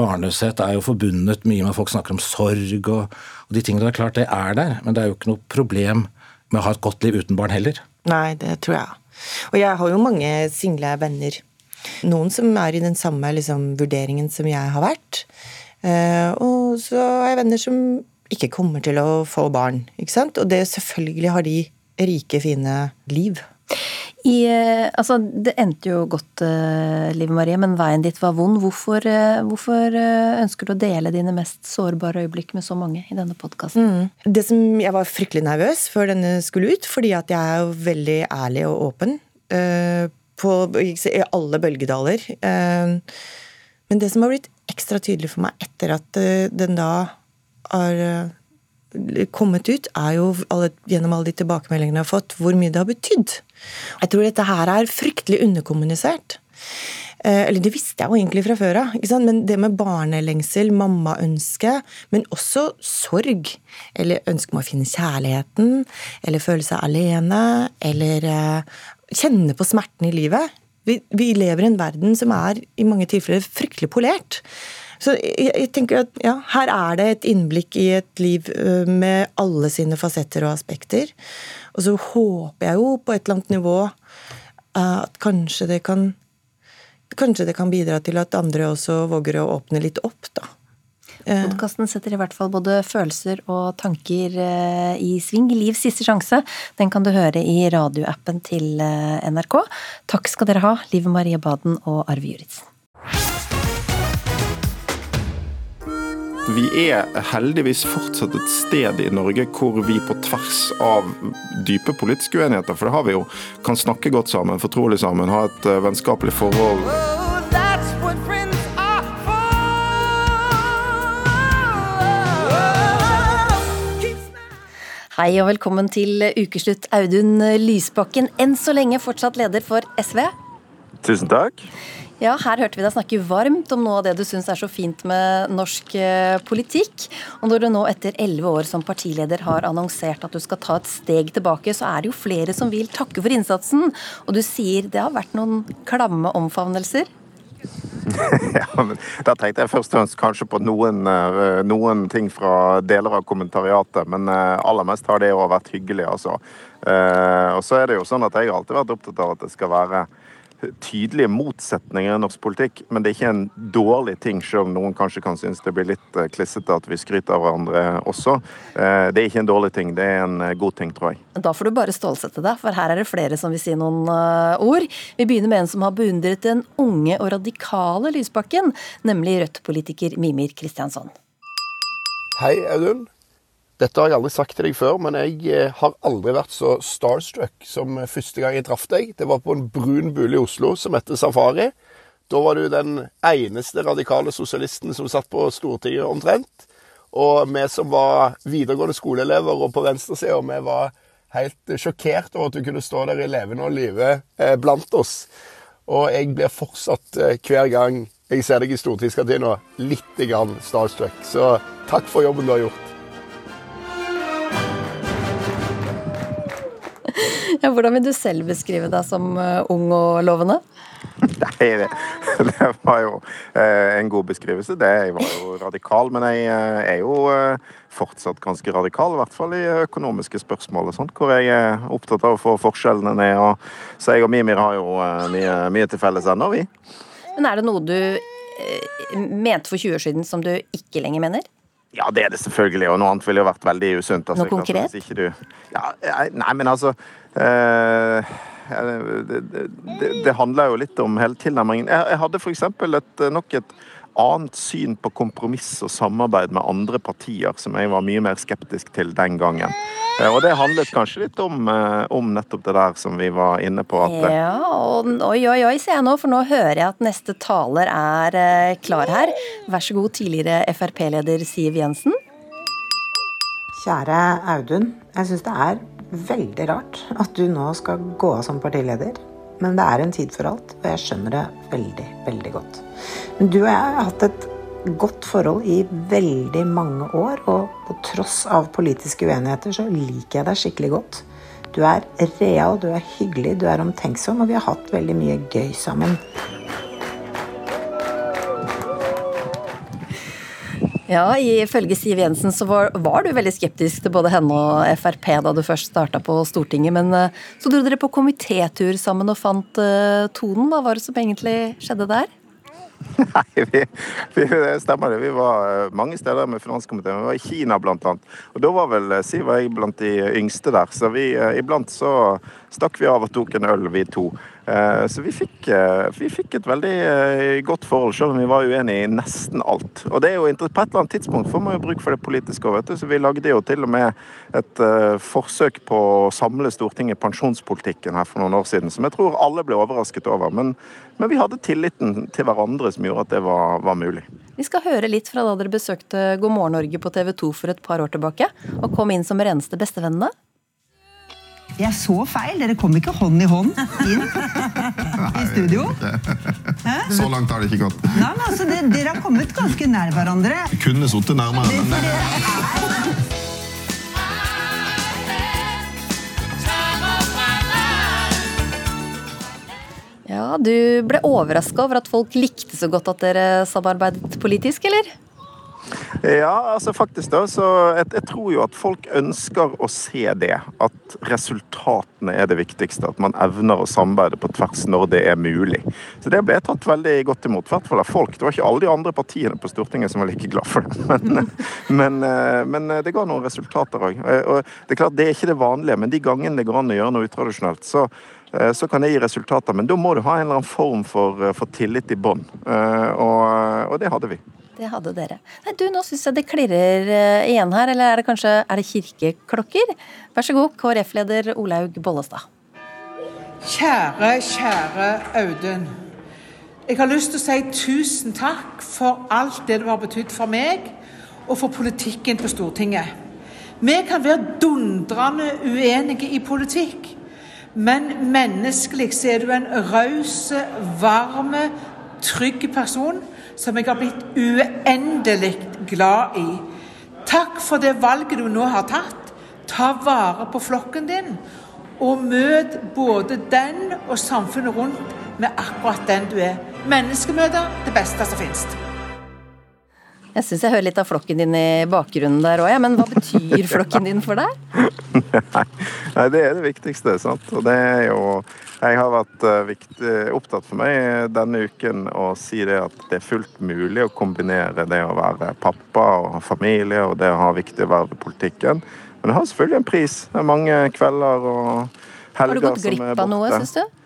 Barnløshet er jo forbundet mye med at folk snakker om sorg og, og de tingene. Det er klart det er der, men det er jo ikke noe problem med å ha et godt liv uten barn heller. Nei, det tror jeg. Og jeg har jo mange single venner. Noen som er i den samme liksom, vurderingen som jeg har vært. Eh, og så har jeg venner som ikke kommer til å få barn. ikke sant? Og det selvfølgelig har de rike, fine liv. I, eh, altså, det endte jo godt, eh, Liv Marie, men veien dit var vond. Hvorfor, eh, hvorfor ønsker du å dele dine mest sårbare øyeblikk med så mange i denne podkasten? Mm. Det som Jeg var fryktelig nervøs før denne skulle ut, fordi at jeg er jo veldig ærlig og åpen. på, I alle bølgedaler. Men det som har blitt ekstra tydelig for meg etter at den da har kommet ut, er jo alle, gjennom alle de tilbakemeldingene jeg har fått, hvor mye det har betydd. Jeg tror dette her er fryktelig underkommunisert. Eh, Eller det visste jeg jo egentlig fra før av, men det med barnelengsel, mammaønske, men også sorg. Eller ønske om å finne kjærligheten, eller føle seg alene, eller eh, kjenne på smerten i livet. Vi, vi lever i en verden som er i mange tilfeller fryktelig polert. Så jeg, jeg tenker at ja, her er det et innblikk i et liv med alle sine fasetter og aspekter. Og så håper jeg jo på et eller annet nivå eh, at kanskje det kan kanskje det kan bidra til at andre også våger å åpne litt opp, da. Podkasten setter i hvert fall både følelser og tanker eh, i sving. Livs siste sjanse, den kan du høre i radioappen til eh, NRK. Takk skal dere ha, Liv Marie Baden og Arve Juritzen. Vi er heldigvis fortsatt et sted i Norge hvor vi på tvers av dype politiske uenigheter, for det har vi jo, kan snakke godt sammen, fortrolig sammen, ha et uh, vennskapelig forhold. Hei og velkommen til ukeslutt, Audun Lysbakken. Enn så lenge fortsatt leder for SV. Tusen takk. Ja, her hørte vi deg snakke varmt om noe av det du syns er så fint med norsk eh, politikk. Og når du nå etter elleve år som partileder har annonsert at du skal ta et steg tilbake, så er det jo flere som vil takke for innsatsen. Og du sier det har vært noen klamme omfavnelser. ja, men Da tenkte jeg først og fremst kanskje på noen, eh, noen ting fra deler av kommentariatet, men eh, aller mest har det òg vært hyggelig, altså. Og så er det jo sånn at jeg har alltid vært opptatt av at det skal være tydelige motsetninger i norsk politikk, men det er ikke en dårlig ting, selv om noen kanskje kan synes det blir litt eh, klissete at vi skryter av hverandre også. Eh, det er ikke en dårlig ting, det er en eh, god ting, tror jeg. Da får du bare stålsette deg, for her er det flere som vil si noen ord. Vi begynner med en som har beundret den unge og radikale Lysbakken, nemlig Rødt-politiker Mimir Kristiansson. Hei, Audun. Dette har jeg aldri sagt til deg før, men jeg eh, har aldri vært så starstruck som første gang jeg traff deg. Det var på en brun bule i Oslo som heter Safari. Da var du den eneste radikale sosialisten som satt på Stortinget omtrent. Og vi som var videregående skoleelever og på venstresida, vi var helt sjokkert over at du kunne stå der i levende og live eh, blant oss. Og jeg blir fortsatt eh, hver gang jeg ser deg i stortingskantina, litt starstruck. Så takk for jobben du har gjort. Ja, hvordan vil du selv beskrive deg som eh, ung og lovende? Nei, det, det var jo eh, en god beskrivelse. Det, jeg var jo radikal, men jeg eh, er jo eh, fortsatt ganske radikal. I hvert fall i økonomiske spørsmål og sånt, hvor jeg er opptatt av å få forskjellene ned. Og, så jeg og Mimir har jo mye, mye til felles ennå, vi. Men er det noe du mente for 20 år siden som du ikke lenger mener? Ja, det er det selvfølgelig, og noe annet ville jo vært veldig usunt. Altså, noe konkret? Du, ja, nei, men altså eh, det, det, det, handler jo litt om hele tilnærmingen. Jeg, jeg hadde f.eks. nok et annet syn på kompromiss og samarbeid med andre partier som jeg var mye mer skeptisk til den gangen. Eh, og det handlet kanskje litt om, eh, om nettopp det der som vi var inne på. Ja, og oi, oi, oi, sier jeg nå, for nå hører jeg at neste taler er eh, klar her. Vær så god, tidligere Frp-leder Siv Jensen. Kjære Audun. Jeg syns det er veldig rart at du nå skal gå av som partileder. Men det er en tid for alt, og jeg skjønner det veldig, veldig godt. Men du og jeg har hatt et godt forhold i veldig mange år, og på tross av politiske uenigheter så liker jeg deg skikkelig godt. Du er real, du er hyggelig, du er omtenksom, og vi har hatt veldig mye gøy sammen. Ja, Ifølge Siv Jensen så var, var, du veldig skeptisk til både henne og Frp da du først starta på Stortinget. Men eh, så dro dere på komitétur sammen og fant uh, tonen. Hva var det som egentlig skjedde der? Nei, vi, vi, det stemmer det. Vi var eh, mange steder med finanskomiteen. Vi var i Kina annet. Og da var vel Siv og jeg blant de yngste der. Så vi, iblant så stakk vi av og tok en øl, vi to. Eh, så vi fikk, eh, vi fikk, et veldig eh, godt forhold, selv om vi var uenige i nesten alt. Og det er jo På et eller annet tidspunkt får man jo bruk for det politiske òg, så vi lagde jo til og med et forsøk på å samle Stortinget pensjonspolitikken her for noen år siden, som jeg tror alle ble overrasket over. Men, men vi hadde tilliten til hverandre som gjorde at det var, var mulig. Vi skal høre litt fra da dere besøkte God morgen Norge på TV 2 for et par år tilbake, og kom inn som reneste bestevennene. Jeg så feil. Dere kom ikke hånd i hånd inn i studio. Hæ? Så langt har det ikke gått. Nei, men altså, det, Dere har kommet ganske nær hverandre. Kunne sittet nærmere, men Ja, Du ble overraska over at folk likte så godt at dere samarbeidet politisk, eller? Ja, altså faktisk da, så jeg, jeg, tror jo at folk ønsker å se det. At resultatene er det viktigste. At man evner å samarbeide på tvers når det er mulig. Så det ble tatt veldig godt imot, i hvert fall av folk. Det var ikke alle de andre partiene på Stortinget som var like glad for det. Men, men, eh, men det ga noen resultater òg. Og det er klart, det er ikke det vanlige, men de gangene det går an å gjøre noe utradisjonelt, så Eh, så kan det gi resultater. Men da må du ha en eller annen form for, eh, for tillit i bånn. Eh, og, og, det hadde vi. Det hadde dere. Nei, du, Nå syns jeg det klirrer igjen her, eller er det kanskje er det kirkeklokker? Vær så god, KrF-leder Olaug Bollestad. Kjære, kjære Audun. Jeg har lyst til å si tusen takk for alt det du har betydd for meg og for politikken på Stortinget. Vi kan være dundrende uenige i politikk. Men menneskelig så er du en raus, varm, trygg person som jeg har blitt uendelig glad i. Takk for det valget du nå har tatt. Ta vare på flokken din, og møt både den og samfunnet rundt med akkurat den du er. Menneskemøter det beste som finnes. Jeg syns jeg hører litt av flokken din i bakgrunnen der òg, ja. men hva betyr flokken din for deg? Nei, det er det viktigste. sant? Og det er jo Jeg har vært uh, viktig, opptatt for meg denne uken å si det at det er fullt mulig å kombinere det å være pappa og familie og det å ha viktige verv i politikken. Men det har selvfølgelig en pris. Det er mange kvelder og helger som er borte. Har du gått glipp av noe, syns du?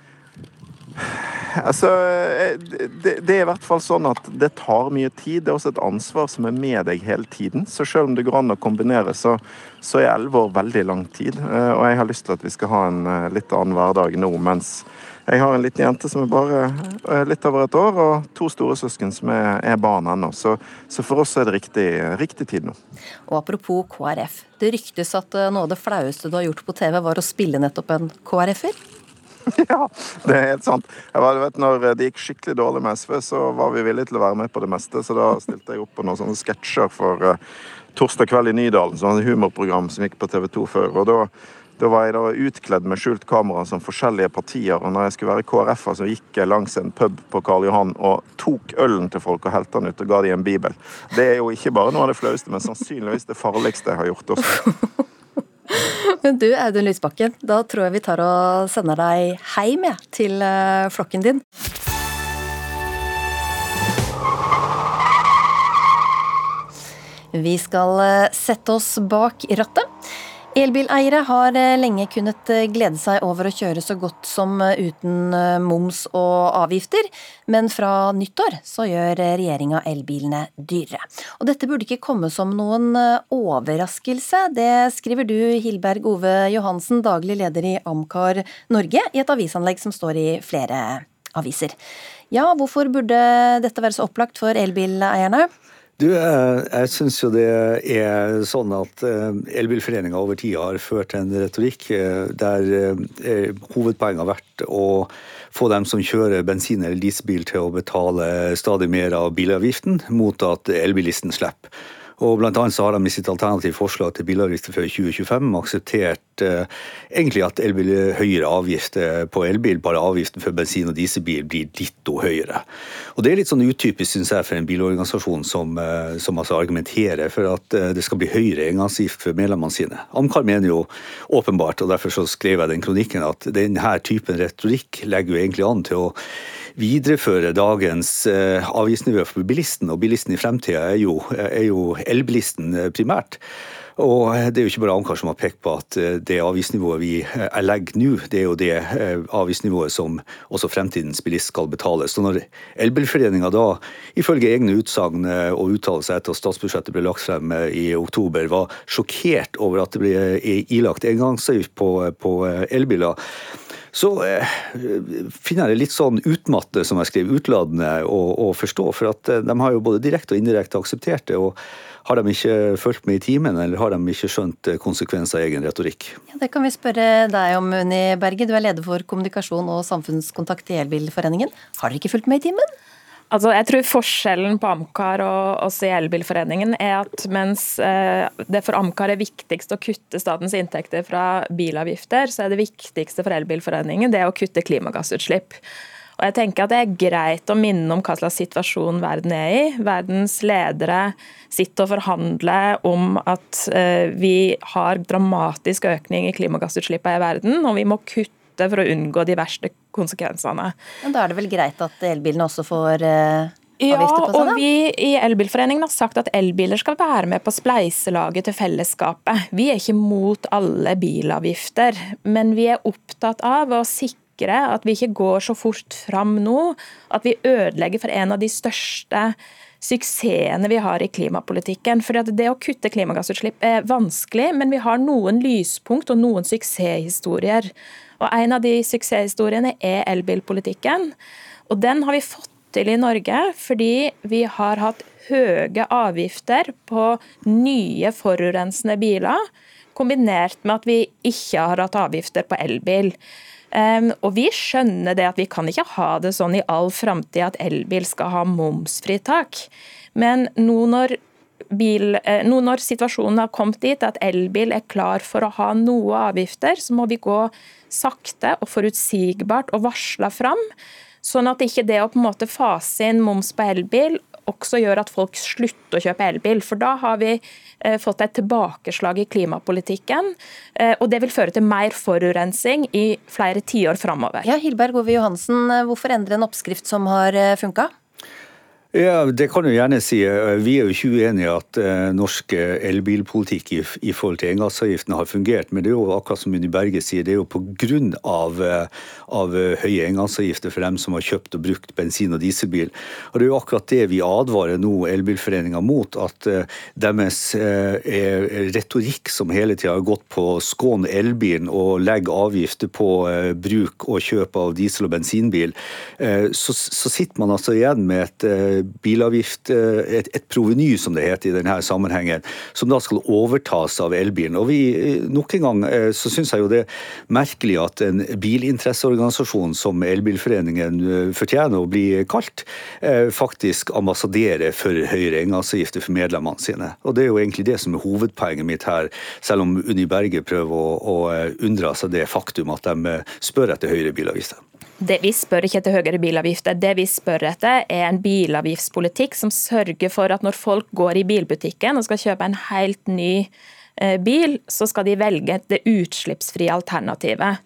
Altså, eh, det, det, er i hvert fall sånn at det tar mye tid. Det er også et ansvar som er med deg hele tiden. Så selv om det går an å kombinere, så, så er elleve år veldig lang tid. Eh, og jeg har lyst til at vi skal ha en eh, litt annen hverdag nå, mens jeg har en liten jente som er bare litt over et år, og to storesøsken som er, er barn ennå. Så, så, for oss er det riktig, riktig tid nå. Og apropos KrF. Det ryktes at noe av det flaueste du har gjort på TV, var å spille nettopp en KrF-er? ja, det er helt sant. Var, vet, når det gikk skikkelig dårlig med SV, så var vi villige til å være med på det meste. Så da stilte jeg opp på noen sånne sketsjer for uh, Torsdag kveld i Nydalen, sånn humorprogram som gikk på TV 2 før. og da da var jeg da utkledd med skjult kamera som forskjellige partier. Og når jeg skulle være KrF-er, så gikk jeg langs en pub på Karl Johan og tok ølen til folk og helte den ut og ga dem en bibel. Det er jo ikke bare noe av det flaueste, men sannsynligvis det farligste jeg har gjort også. Du Audun Lysbakken, da tror jeg vi tar og sender deg heim ja, til eh, flokken din. Vi skal eh, sette oss bak rattet. Elbileiere har eh, lenge kunnet eh, glede seg over å kjøre så godt som eh, uten moms og avgifter, men fra nyttår så gjør regjeringa elbilene dyrere. Og dette burde ikke komme som noen overraskelse, det skriver du Hilberg Ove Johansen, daglig leder i Amcar Norge, i et avisanlegg som står i flere aviser. Ja, hvorfor burde dette være så opplagt for elbileierne? Du, eh, jeg syns jo det er sånn at eh, Elbilforeninga over tid har ført en retorikk eh, der hovedpoenget har vært å få dem som kjører bensin- eller dieselbil til å betale stadig mer av bilavgiften, mot at elbilisten slipper. Og blant annet så har de i sitt alternative forslag til bilavgifter før 2025 akseptert eh, egentlig at elbil høyere avgifter på elbil, bare avgiften for bensin- og dieselbil blir ditto høyere. Og Det er litt sånn utypisk synes jeg, for en bilorganisasjon som, eh, som altså argumenterer for at eh, det skal bli høyere engangsgift for medlemmene sine. Amcar mener jo åpenbart, og derfor så skrev jeg den kronikken, at denne typen retorikk legger jo egentlig an til å videreføre dagens eh, avgiftsnivå for bilisten, og bilisten i fremtida er jo, jo elbilisten eh, primært. Og Det er jo ikke bare Ankar som har pekt på at eh, det avgiftsnivået vi legger nå, det er jo det avgiftsnivået som også fremtidens bilist skal betale. Så når Elbilforeninga da, ifølge egne utsagn og uttalelser etter at statsbudsjettet ble lagt frem i oktober, var sjokkert over at det ble ilagt engangsavgift på, på elbiler, så eh, finner jeg det litt sånn utmattende, som jeg skriver, utladende å, å, forstå. For at eh, de har jo både direkte og indirekte akseptert det. og Har de ikke fulgt med i timen, eller har de ikke skjønt eh, konsekvenser av egen retorikk? Ja, det kan vi spørre deg om, Unni Berge. Du er leder for kommunikasjon og samfunnskontakt i Elbilforeningen. Har dere ikke fulgt med i timen? Altså, jeg tror Forskjellen på Amcar og oss i Elbilforeningen er at mens eh, det for Amcar er viktigst å kutte statens inntekter fra bilavgifter, så er det viktigste for Elbilforeningen det å kutte klimagassutslipp. Og jeg tenker at Det er greit å minne om hva slags situasjon verden er i. Verdens ledere sitter og forhandler om at eh, vi har dramatisk økning i klimagassutslippene i verden, og vi må kutte for å unngå de verste konsekvensene. Men Da er det vel greit at elbilene også får eh, ja, på seg? og vi i Elbilforeningen har sagt at elbiler skal være med på spleiselaget til fellesskapet. Vi er ikke mot alle bilavgifter, men vi er opptatt av å sikre at vi ikke går så fort fram nå at vi ødelegger for en av de største suksessene vi har i klimapolitikken. For Det å kutte klimagassutslipp er vanskelig, men vi har noen lyspunkt og noen suksesshistorier. Og En av de suksesshistoriene er elbilpolitikken. Og Den har vi fått til i Norge fordi vi har hatt høye avgifter på nye forurensende biler, kombinert med at vi ikke har hatt avgifter på elbil. Um, og Vi skjønner det at vi kan ikke ha det sånn i all framtid at elbil skal ha momsfritak. Men nå når, bil, eh, nå når situasjonen har kommet dit at elbil er klar for å ha noe avgifter, så må vi gå sakte og forutsigbart og varsle fram. Sånn at ikke det å på en måte fase inn moms på elbil også gjør at folk slutter å kjøpe elbil. For da har vi eh, fått et tilbakeslag i klimapolitikken, eh, og det vil føre til mer forurensning i flere tiår framover. Ja, Hilberg Ove Johansen, hvorfor endre en oppskrift som har funka? Ja, Det kan du gjerne si. Vi er jo ikke uenig i at eh, norsk elbilpolitikk i, i, forhold til engangsavgiften har fungert. Men det er jo akkurat som Unni Berge sier, det er jo pga. Av, av høye engangsavgifter for dem som har kjøpt og brukt bensin- og dieselbil. Og Det er jo akkurat det vi advarer nå Elbilforeninga mot. At eh, deres eh, retorikk som hele tida har gått på skån elbilen og legge avgifter på eh, bruk og kjøp av diesel- og bensinbil, eh, så, så sitter man altså igjen med et eh, bilavgift, eh, et, et proveny som det heter i denne sammenhengen, som da skal overtas av elbilen. Og vi, eh, Nok en gang eh, så syns jeg jo det er merkelig at en bilinteresseorganisasjon som Elbilforeningen fortjener å bli kalt, faktisk ambassaderer for høyere engangsavgifter for medlemmene sine. Og Det er jo egentlig det som er hovedpoenget mitt her, selv om Unni Berge prøver å, å unndra seg det faktum at de spør etter høyere bilavgifter. Det Vi spør ikke etter høyere bilavgifter. Det vi spør etter, er en bilavgiftspolitikk som sørger for at når folk går i bilbutikken og skal kjøpe en helt ny bil, så skal de velge det utslippsfrie alternativet.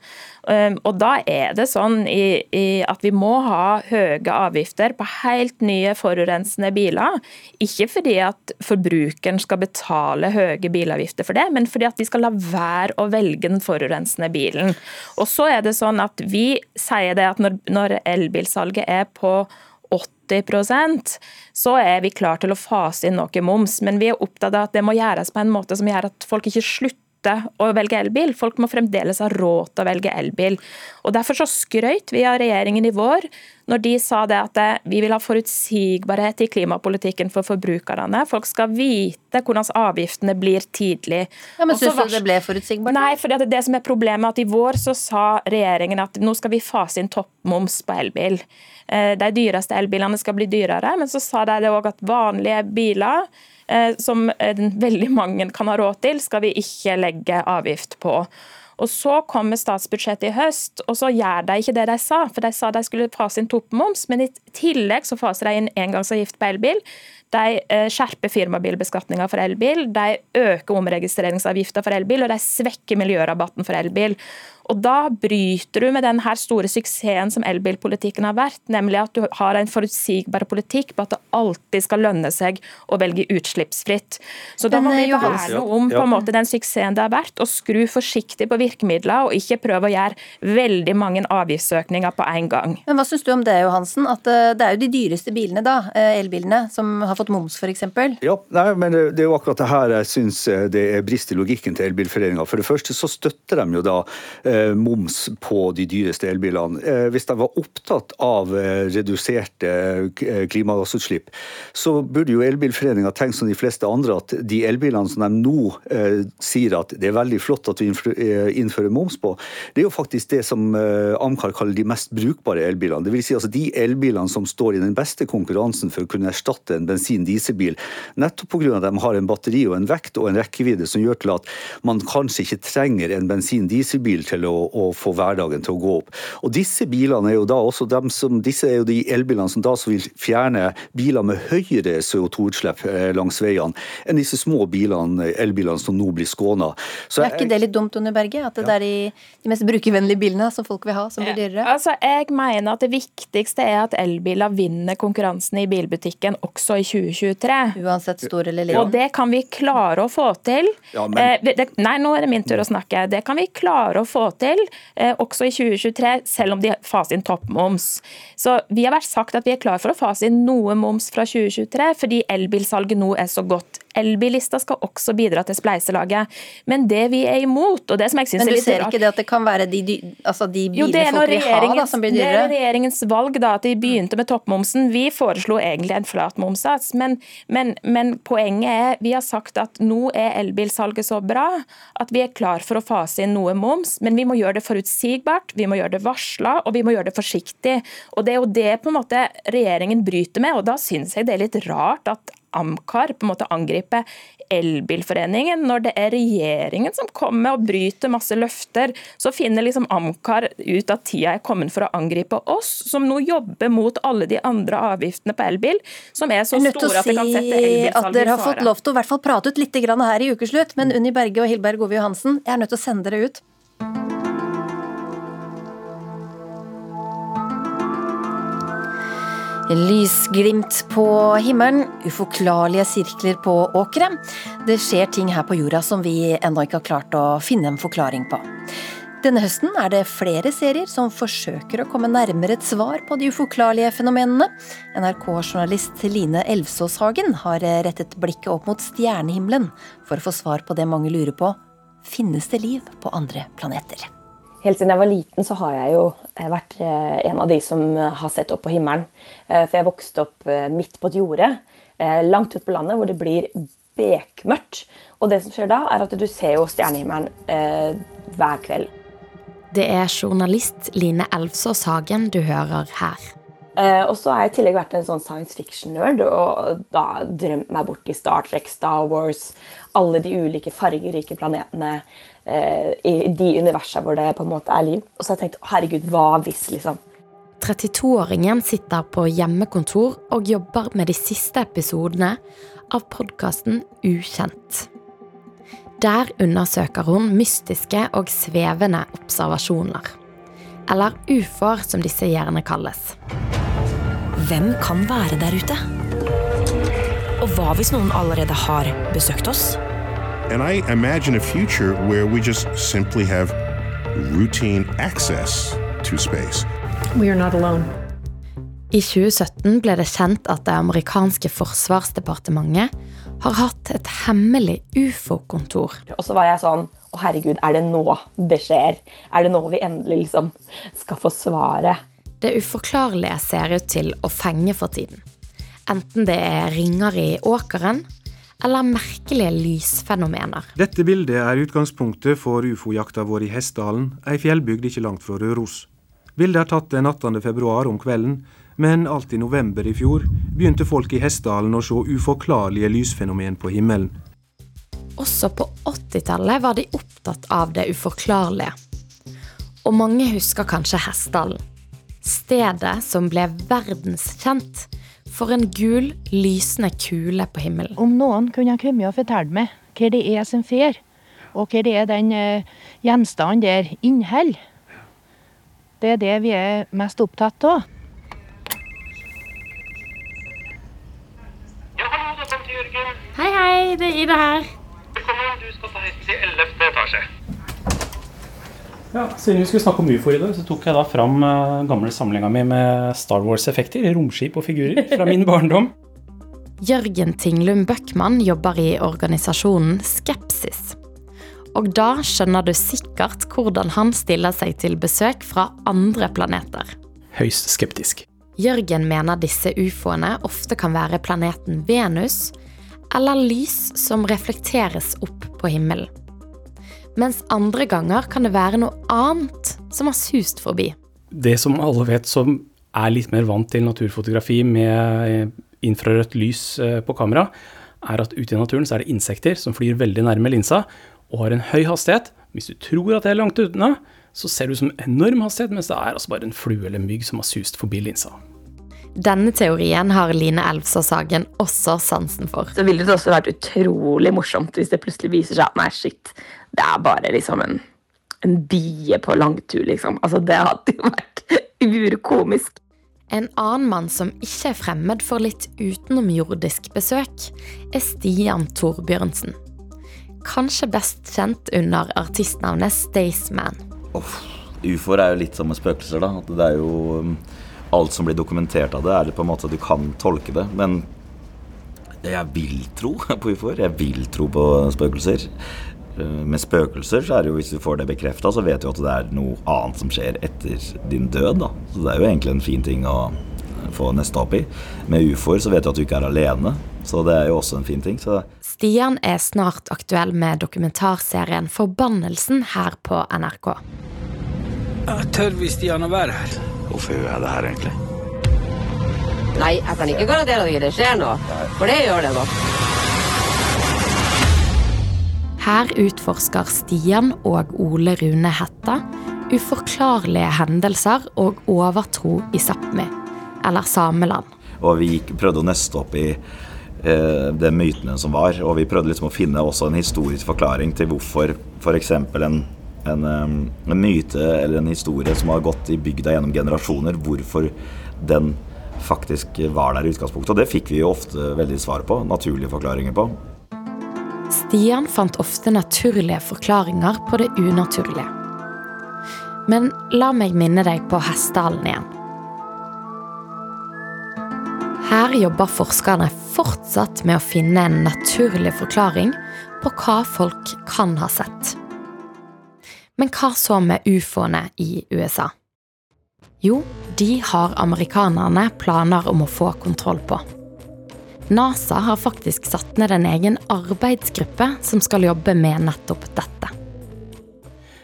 Og Da er det sånn at vi må ha høye avgifter på helt nye forurensende biler. Ikke fordi at forbrukeren skal betale høye bilavgifter for det, men fordi at de skal la være å velge den forurensende bilen. Og så er det sånn at Vi sier det at når elbilsalget er på 80% så er vi klar til å fase inn noe moms. Men vi er opptatt av at det må gjøres på en måte som gjør at folk ikke slutter å velge elbil. Folk må fremdeles ha råd til å velge elbil. Og Derfor så skrøyt vi av regjeringen i vår når de sa det at vi vil ha forutsigbarhet i klimapolitikken for forbrukerne. Folk skal vite hvordan avgiftene blir tidlig. Ja, men Syns du det ble forutsigbart? Nei, for det, det som er problemet er at i vår så sa regjeringen at nå skal vi fase inn toppmoms på elbil. Eh, De dyreste elbilene skal bli dyrere, men så sa de òg at vanlige biler eh, som eh, veldig mange kan ha råd til, skal vi ikke legge avgift på. Og Så kommer statsbudsjettet i høst, og så gjør de ikke det de sa. For de sa de skulle fase inn toppmoms, men i tillegg så faser de inn engangsavgift på elbil. De skjerper firmabilbeskatninga for elbil, de øker omregistreringsavgifta for elbil, og de svekker miljørabatten for elbil. Og Da bryter du med den her store suksessen som elbilpolitikken har vært, nemlig at du har en forutsigbar politikk på at det alltid skal lønne seg å velge utslippsfritt. Så Da må vi jo verne om på en måte den suksessen det har vært, og skru forsiktig på virkemidler, og ikke prøve å gjøre veldig mange avgiftsøkninger på en gang. Men Hva syns du om det, Johansen? At eh, det er jo de dyreste bilene, da, eh, elbilene, som har fått moms f.eks. Ja, nei, men det det er jo akkurat det her jeg syns det er brist i logikken til Elbilforeninga. For det første så støtter de jo da eh, moms på de dyreste elbilene. Eh, hvis de var opptatt av eh, reduserte eh, klimagassutslipp, så burde jo Elbilforeninga tenkt som de fleste andre at de elbilene som de nå eh, sier at det er veldig flott at vi eh, innfører moms på, det er jo faktisk det som eh, Amcar kaller de mest brukbare elbilene. Det vil si altså de elbilene som står i den beste konkurransen for å kunne erstatte en bensin bensin-dieselbil. Nettopp pga. at de har en batteri og en vekt og en rekkevidde som gjør til at man kanskje ikke trenger en bensin-dieselbil til å, å, få hverdagen til å gå opp. Og disse bilene er jo da også de som, disse er jo de elbilene som da vil fjerne biler med høyere CO2-utslipp eh, langs veiene enn disse små bilene, elbilene som nå blir skåna. Er ikke det litt dumt, Under Berge? At det ja. er de, de, mest brukervennlige bilene som folk vil ha, som blir dyrere? Altså, jeg mener at det viktigste er at elbiler vinner konkurransen i bilbutikken også i 2023. Uansett stor eller liten. Og det kan vi klare å få til. Ja, men... eh, det, nei, nå er det min tur å snakke. Det kan vi klare å få til eh, også i 2023, selv om de faser inn toppmoms. Så vi har vært sagt at vi er klar for å fase inn noe moms fra 2023, fordi elbilsalget nå er så godt. Elbillista skal også bidra til spleiselaget. Men det vi er imot, og det som jeg synes er litt rart Men du ser ikke det at det kan være de, altså de bilene folk vil ha, da, som blir dyrere? Det er regjeringens valg da, at de begynte med toppmomsen. Vi foreslo egentlig en flat momssats, men, men, men, poenget er vi har sagt at nå er elbilsalget så bra at vi er klar for å fase inn noe moms, men vi må gjøre det forutsigbart, vi må gjøre det varsla, og vi må gjøre det forsiktig. Og Det er jo det på en måte regjeringen bryter med, og da syns jeg det er litt rart at Amcar på en måte angripe Elbilforeningen. Når det er regjeringen som kommer og bryter masse løfter, så finner liksom Amcar ut at tida er kommet for å angripe oss, som nå jobber mot alle de andre avgiftene på elbil, som er så store at det kan sette elbilsalget i fare. At dere har fått lov til å i hvert fall prate ut litt her i ukeslutt, men Unni Berge og Hilberg Ove Johansen, jeg er nødt til å sende dere ut. Lysglimt på himmelen, uforklarlige sirkler på åkre. Det skjer ting her på jorda som vi ennå ikke har klart å finne en forklaring på. Denne høsten er det flere serier som forsøker å komme nærmere et svar på de uforklarlige fenomenene. NRK-journalist Line Elvsås Hagen har rettet blikket opp mot stjernehimmelen for å få svar på det mange lurer på finnes det liv på andre planeter. Helt siden jeg var liten, så har jeg jo eh, vært eh, en av de som eh, har sett opp på himmelen. For jeg vokste opp midt på et jorde, langt ute på landet, hvor det blir bekmørkt. Og det som skjer da, er at du ser jo stjernehimmelen hver kveld. Det er journalist Line Elvsås Hagen du hører her. Eh, og så har jeg i tillegg vært en sånn science fiction-nerd og da drømt meg bort i Star Trek, Star Wars, alle de ulike fargerike planetene. Eh, i de universene hvor det på en måte er liv. Og så har jeg tenkt herregud, hva hvis, liksom? 32-åringen sitter på hjemmekontor og jobber med de siste episodene av podkasten Ukjent. Der undersøker hun mystiske og svevende observasjoner. Eller ufoer, som disse gjerne kalles. Hvem kan være der ute? Og hva hvis noen allerede har besøkt oss? And I imagine a future where we just simply have routine access to space. We are not alone. I 2017 ble det kjent at det amerikanske forsvarsdepartementet har hatt et hemmelig ufo-kontor. Og så var jeg sånn Å, herregud, er det nå det skjer? Er det nå vi endelig liksom skal få svaret? Det uforklarlige ser ut til å fenge for tiden. Enten det er ringer i åkeren, eller merkelige lysfenomener. Dette bildet er utgangspunktet for ufo-jakta vår i Hessdalen, ei fjellbygd ikke langt fra Røros. Bildet er tatt den 18. februar om kvelden, men alt i november i fjor begynte folk i Hessdalen å se uforklarlige lysfenomen på himmelen. Også på 80-tallet var de opptatt av det uforklarlige. Og mange husker kanskje Hessdalen. Stedet som ble verdenskjent for en gul, lysende kule på himmelen. Om noen kunne komme og fortelle meg hva det er som fer, og hva det er den uh, gjenstanden der inneholder, det er det vi er mest opptatt av. Ja, hallo, da kom til Jørgen. Hei, hei, det er Ida her. Velkommen, du skal ta heisen til 11. etasje. Ja, Siden vi skulle snakke om ufo i dag, så tok jeg da fram uh, gamle samlinga mi med Star Wars-effekter, romskip og figurer fra min barndom. Jørgen Tinglum Bøckmann jobber i organisasjonen Skepsis. Og da skjønner du sikkert hvordan han stiller seg til besøk fra andre planeter. Høyst skeptisk. Jørgen mener disse ufoene ofte kan være planeten Venus, eller lys som reflekteres opp på himmelen mens andre ganger kan det være noe annet som har sust forbi. Det som alle vet som er litt mer vant til naturfotografi med infrarødt lys eh, på kamera, er at ute i naturen så er det insekter som flyr veldig nærme linsa og har en høy hastighet. Hvis du tror at det er langt unna, så ser det ut som enorm hastighet, mens det er altså bare en flue eller mygg som har sust forbi linsa. Denne teorien har Line Elvstad Sagen også sansen for. Så ville det også vært utrolig morsomt hvis det plutselig viser seg at nei, shit, det er bare liksom en, en bie på langtur, liksom. Altså, det hadde jo vært urkomisk. En annen mann som ikke er fremmed for litt utenomjordisk besøk, er Stian Torbjørnsen. Kanskje best kjent under artistnavnet Staysman. Oh, Ufoer er jo litt som med spøkelser, da. At det er jo um, Alt som blir dokumentert av det, er det på en måte at du kan tolke det. Men jeg vil tro på ufoer. Jeg vil tro på spøkelser. Eh, med spøkelser så er det jo, hvis du får det bekrefta, så vet du at det er noe annet som skjer etter din død. da. Så det er jo egentlig en fin ting å få neste opp i. Med ufoer så vet du at du ikke er alene, så det er jo også en fin ting. Så Stian er snart aktuell med dokumentarserien Forbannelsen her på NRK. Jeg Tør vi Stian å være her? Hvorfor gjør jeg det her, egentlig? Nei, jeg kan ikke garantere at det ikke skjer noe, for det gjør det nok. Her utforsker Stian og Ole Rune Hetta uforklarlige hendelser og overtro i Sápmi, eller Sameland. Og vi gikk, prøvde å nøste opp i eh, de mytene som var, og vi prøvde liksom å finne også en historisk forklaring til hvorfor f.eks. En, en, en myte eller en historie som har gått i bygda gjennom generasjoner, hvorfor den faktisk var der i utgangspunktet. Og det fikk vi jo ofte veldig svar på, naturlige forklaringer på. Stian fant ofte naturlige forklaringer på det unaturlige. Men la meg minne deg på hestehallen igjen. Her jobber forskerne fortsatt med å finne en naturlig forklaring på hva folk kan ha sett. Men hva så med ufoene i USA? Jo, de har amerikanerne planer om å få kontroll på. NASA har faktisk satt ned en egen arbeidsgruppe som skal jobbe med nettopp dette.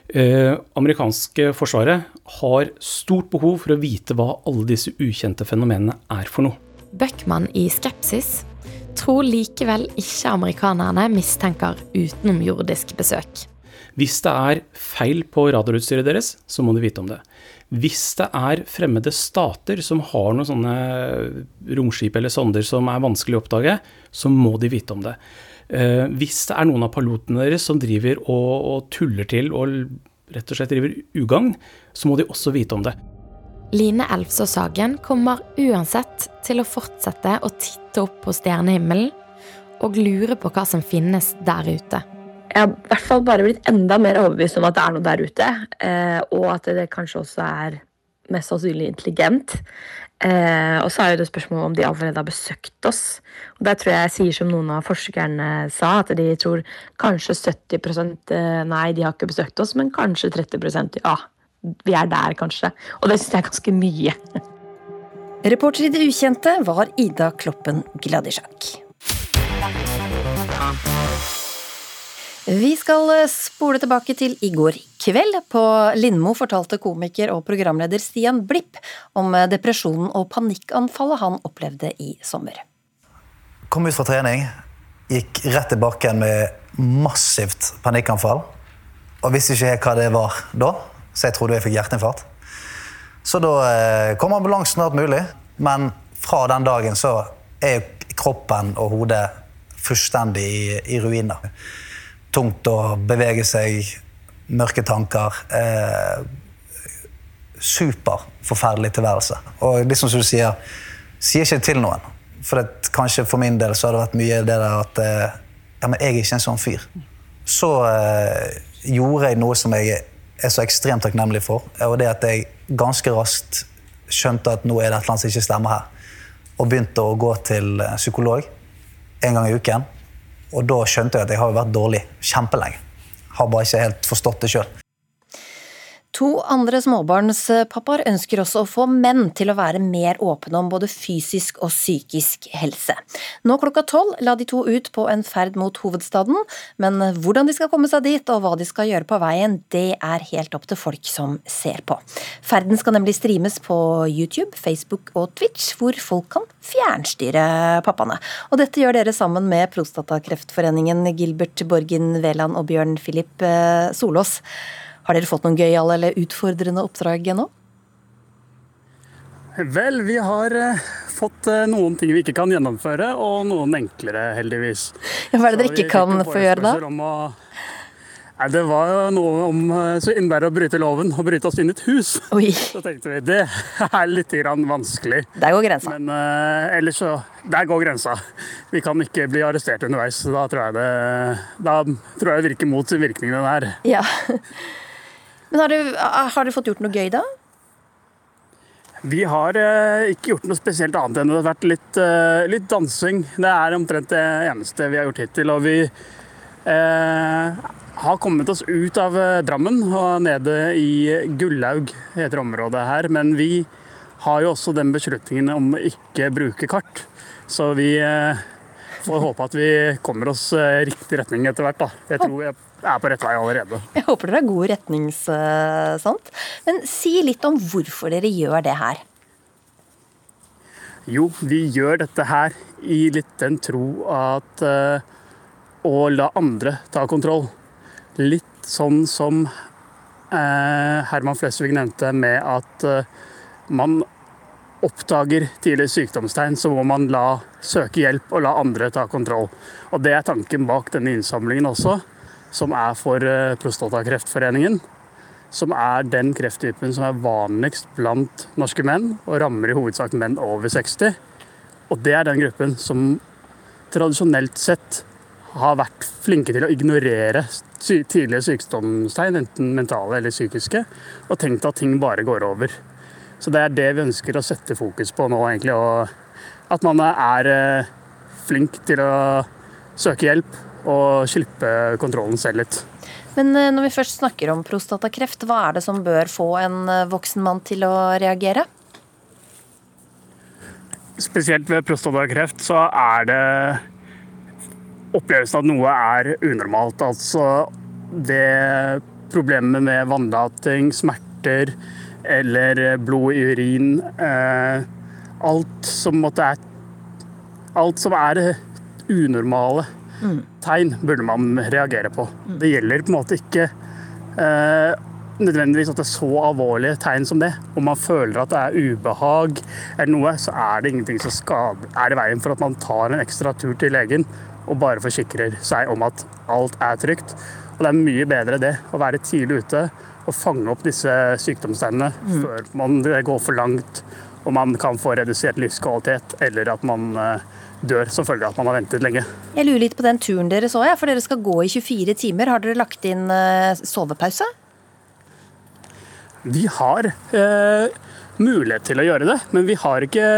Eh, amerikanske forsvaret har stort behov for å vite hva alle disse ukjente fenomenene er for noe. Bøckmann i Skepsis tror likevel ikke amerikanerne mistenker utenomjordisk besøk. Hvis det er feil på radarutstyret deres, så må de vite om det. Hvis det er fremmede stater som har noen sånne romskip eller sonder som er vanskelig å oppdage, så må de vite om det. Eh, hvis det er noen av pilotene deres som driver og, og tuller til og rett og slett driver ugagn, så må de også vite om det. Line Elfsås Hagen kommer uansett til å fortsette å titte opp på stjernehimmelen og lure på hva som finnes der ute. Jeg har i hvert fall bare blitt enda mer overbevist om at det er noe der ute. Eh, og at det kanskje også er mest sannsynlig intelligent. Eh, og så er jo det spørsmålet om de allerede har besøkt oss. Og Der tror jeg jeg sier som noen av forskerne sa, at de tror kanskje 70 eh, nei, de har ikke besøkt oss, men kanskje 30% ja, vi er der kanskje. Og det syns jeg er ganske mye. Reporter i Det ukjente var Ida Kloppen Gladisjak. Vi skal spole tilbake til i går kveld. På Lindmo fortalte komiker og programleder Stian Blipp om depresjonen og panikkanfallet han opplevde i sommer. Kom ut fra trening, gikk rett tilbake bakken med massivt panikkanfall. Og visste ikke helt hva det var da, så jeg trodde jeg fikk hjerteinfarkt. Så da eh, kom ambulansen snart mulig. Men fra den dagen så er kroppen og hodet fullstendig i, i ruiner tungt å bevege seg, mørke tanker. Eh, super forferdelig tilværelse. Og liksom som du sier, sier ikke til noen. For det, kanskje for min del så har det vært mye det der at eh, ja, men jeg er ikke en sånn fyr. Så eh, gjorde jeg noe som jeg er så ekstremt takknemlig for. Og det at jeg ganske raskt skjønte at nå er det et eller annet som ikke stemmer her. Og begynte å gå til eh, psykolog en gang i uken. Og da skjønte jeg at jeg har vært dårlig kjempelenge. Har bare ikke helt forstått det sjøl. To andre småbarnspappaer ønsker også å få menn til å være mer åpne om både fysisk og psykisk helse. Nå klokka tolv la de to ut på en ferd mot hovedstaden, men hvordan de skal komme seg dit og hva de skal gjøre på veien, det er helt opp til folk som ser på. Ferden skal nemlig streames på YouTube, Facebook og Twitch, hvor folk kan fjernstyre pappaene. Og dette gjør dere sammen med Prostatakreftforeningen, Gilbert Borgen Veland og Bjørn Philip eh, Solås. Har dere fått noen gøyale eller utfordrende oppdrag ennå? Vel, vi har eh, fått eh, noen ting vi ikke kan gjennomføre, og noen enklere, heldigvis. Ja, hva er det dere ikke kan få gjøre da? å Nei, Det var jo noe om eh, så innebærer å bryte loven og bryte oss inn i et hus. Så tenkte vi det er litt vanskelig. Der går grensa. Men uh, ellers så Der går grensa. Vi kan ikke bli arrestert underveis. Da tror jeg det Da tror jeg det virker mot virkningen den her. Ja. Men har dere, har dere fått gjort noe gøy da? Vi har eh, ikke gjort noe spesielt annet enn det har vært litt, eh, litt dansing. Det er omtrent det eneste vi har gjort hittil. Og vi eh, har kommet oss ut av eh, Drammen og nede i Gullaug, heter området her. Men vi har jo også den beslutningen om å ikke bruke kart. Så vi eh, får håpe at vi kommer oss eh, riktig retning etter hvert. da. Jeg tror vi er på rett vei allerede. Jeg håper dere har god retningssant. Men si litt om hvorfor dere gjør det her. Jo, vi gjør dette her i litt den tro at eh, å la andre ta kontroll. Litt sånn som eh, Herman Flesvig nevnte med at eh, man oppdager tidlig sykdomstegn, så må man la søke hjelp og la andre ta kontroll. Og Det er tanken bak denne innsamlingen også, som er for eh, Prostatakreftforeningen. Som er den krefttypen som er vanligst blant norske menn, og rammer i hovedsak menn over 60. Og det er den gruppen som tradisjonelt sett har vært flinke til å ignorere tidlige sykdomstegn, enten mentale eller psykiske, og tenkt at ting bare går over. Så det er det vi ønsker å sette fokus på nå, egentlig. At man er eh, flink til å søke hjelp og slippe kontrollen selv litt. Men eh, når vi først snakker om prostatakreft, hva er det som bør få en eh, voksen mann til å reagere? Spesielt ved prostatakreft så er det opplevelsen at noe er unormalt. Altså det problemet med vannlating, smerter eller blod i urin. Eh, alt som måtte er Alt som er unormale tegn, burde man reagere på. Det gjelder på en måte ikke eh, nødvendigvis at det er så alvorlige tegn som det. Om man føler at det er ubehag eller noe, så er det ingenting som skader, er i veien for at man tar en ekstra tur til legen og bare forsikrer seg om at alt er trygt. Og det er mye bedre det, å være tidlig ute og fange opp disse sykdomstegnene Mm. før man, går for langt og man kan få redusert livskvalitet, eller at man eh, dør som følge av at man har ventet lenge. Jeg lurer litt på den turen dere så, for dere skal gå i 24 timer. Har dere lagt inn eh, sovepause? Vi har eh, mulighet til å gjøre det, men vi har ikke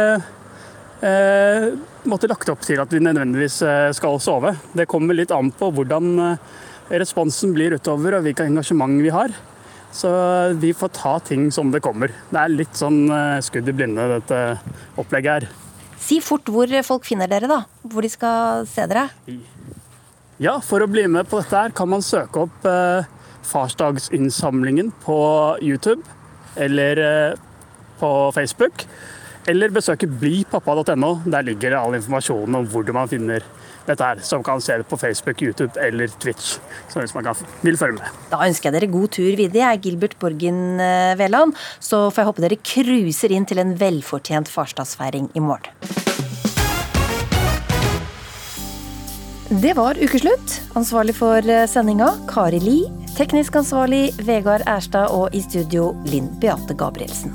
eh, måttet lagt opp til at vi nødvendigvis eh, skal sove. Det kommer litt an på hvordan eh, responsen blir utover og hvilket engasjement vi har. Så vi får ta ting som det kommer. Det er litt sånn skudd i blinde, dette opplegget her. Si fort hvor folk finner dere, da. Hvor de skal se dere. Ja, for å bli med på dette her kan man søke opp eh, farsdagsinnsamlingen på YouTube eller eh, på Facebook. Eller besøke blipappa.no. Der ligger all informasjonen om hvordan man finner dette her. som kan se det på Facebook, YouTube eller Twitch. Så hvis man kan, vil følge med. Da ønsker jeg dere god tur videre. Jeg er Gilbert Borgen eh, Veland. Så får jeg håpe dere cruiser inn til en velfortjent farsdagsfeiring i morgen. Det var ukeslutt. Ansvarlig for eh, sendinga Kari Li. Teknisk ansvarlig Vegard Erstad og i studio Linn Beate Gabrielsen.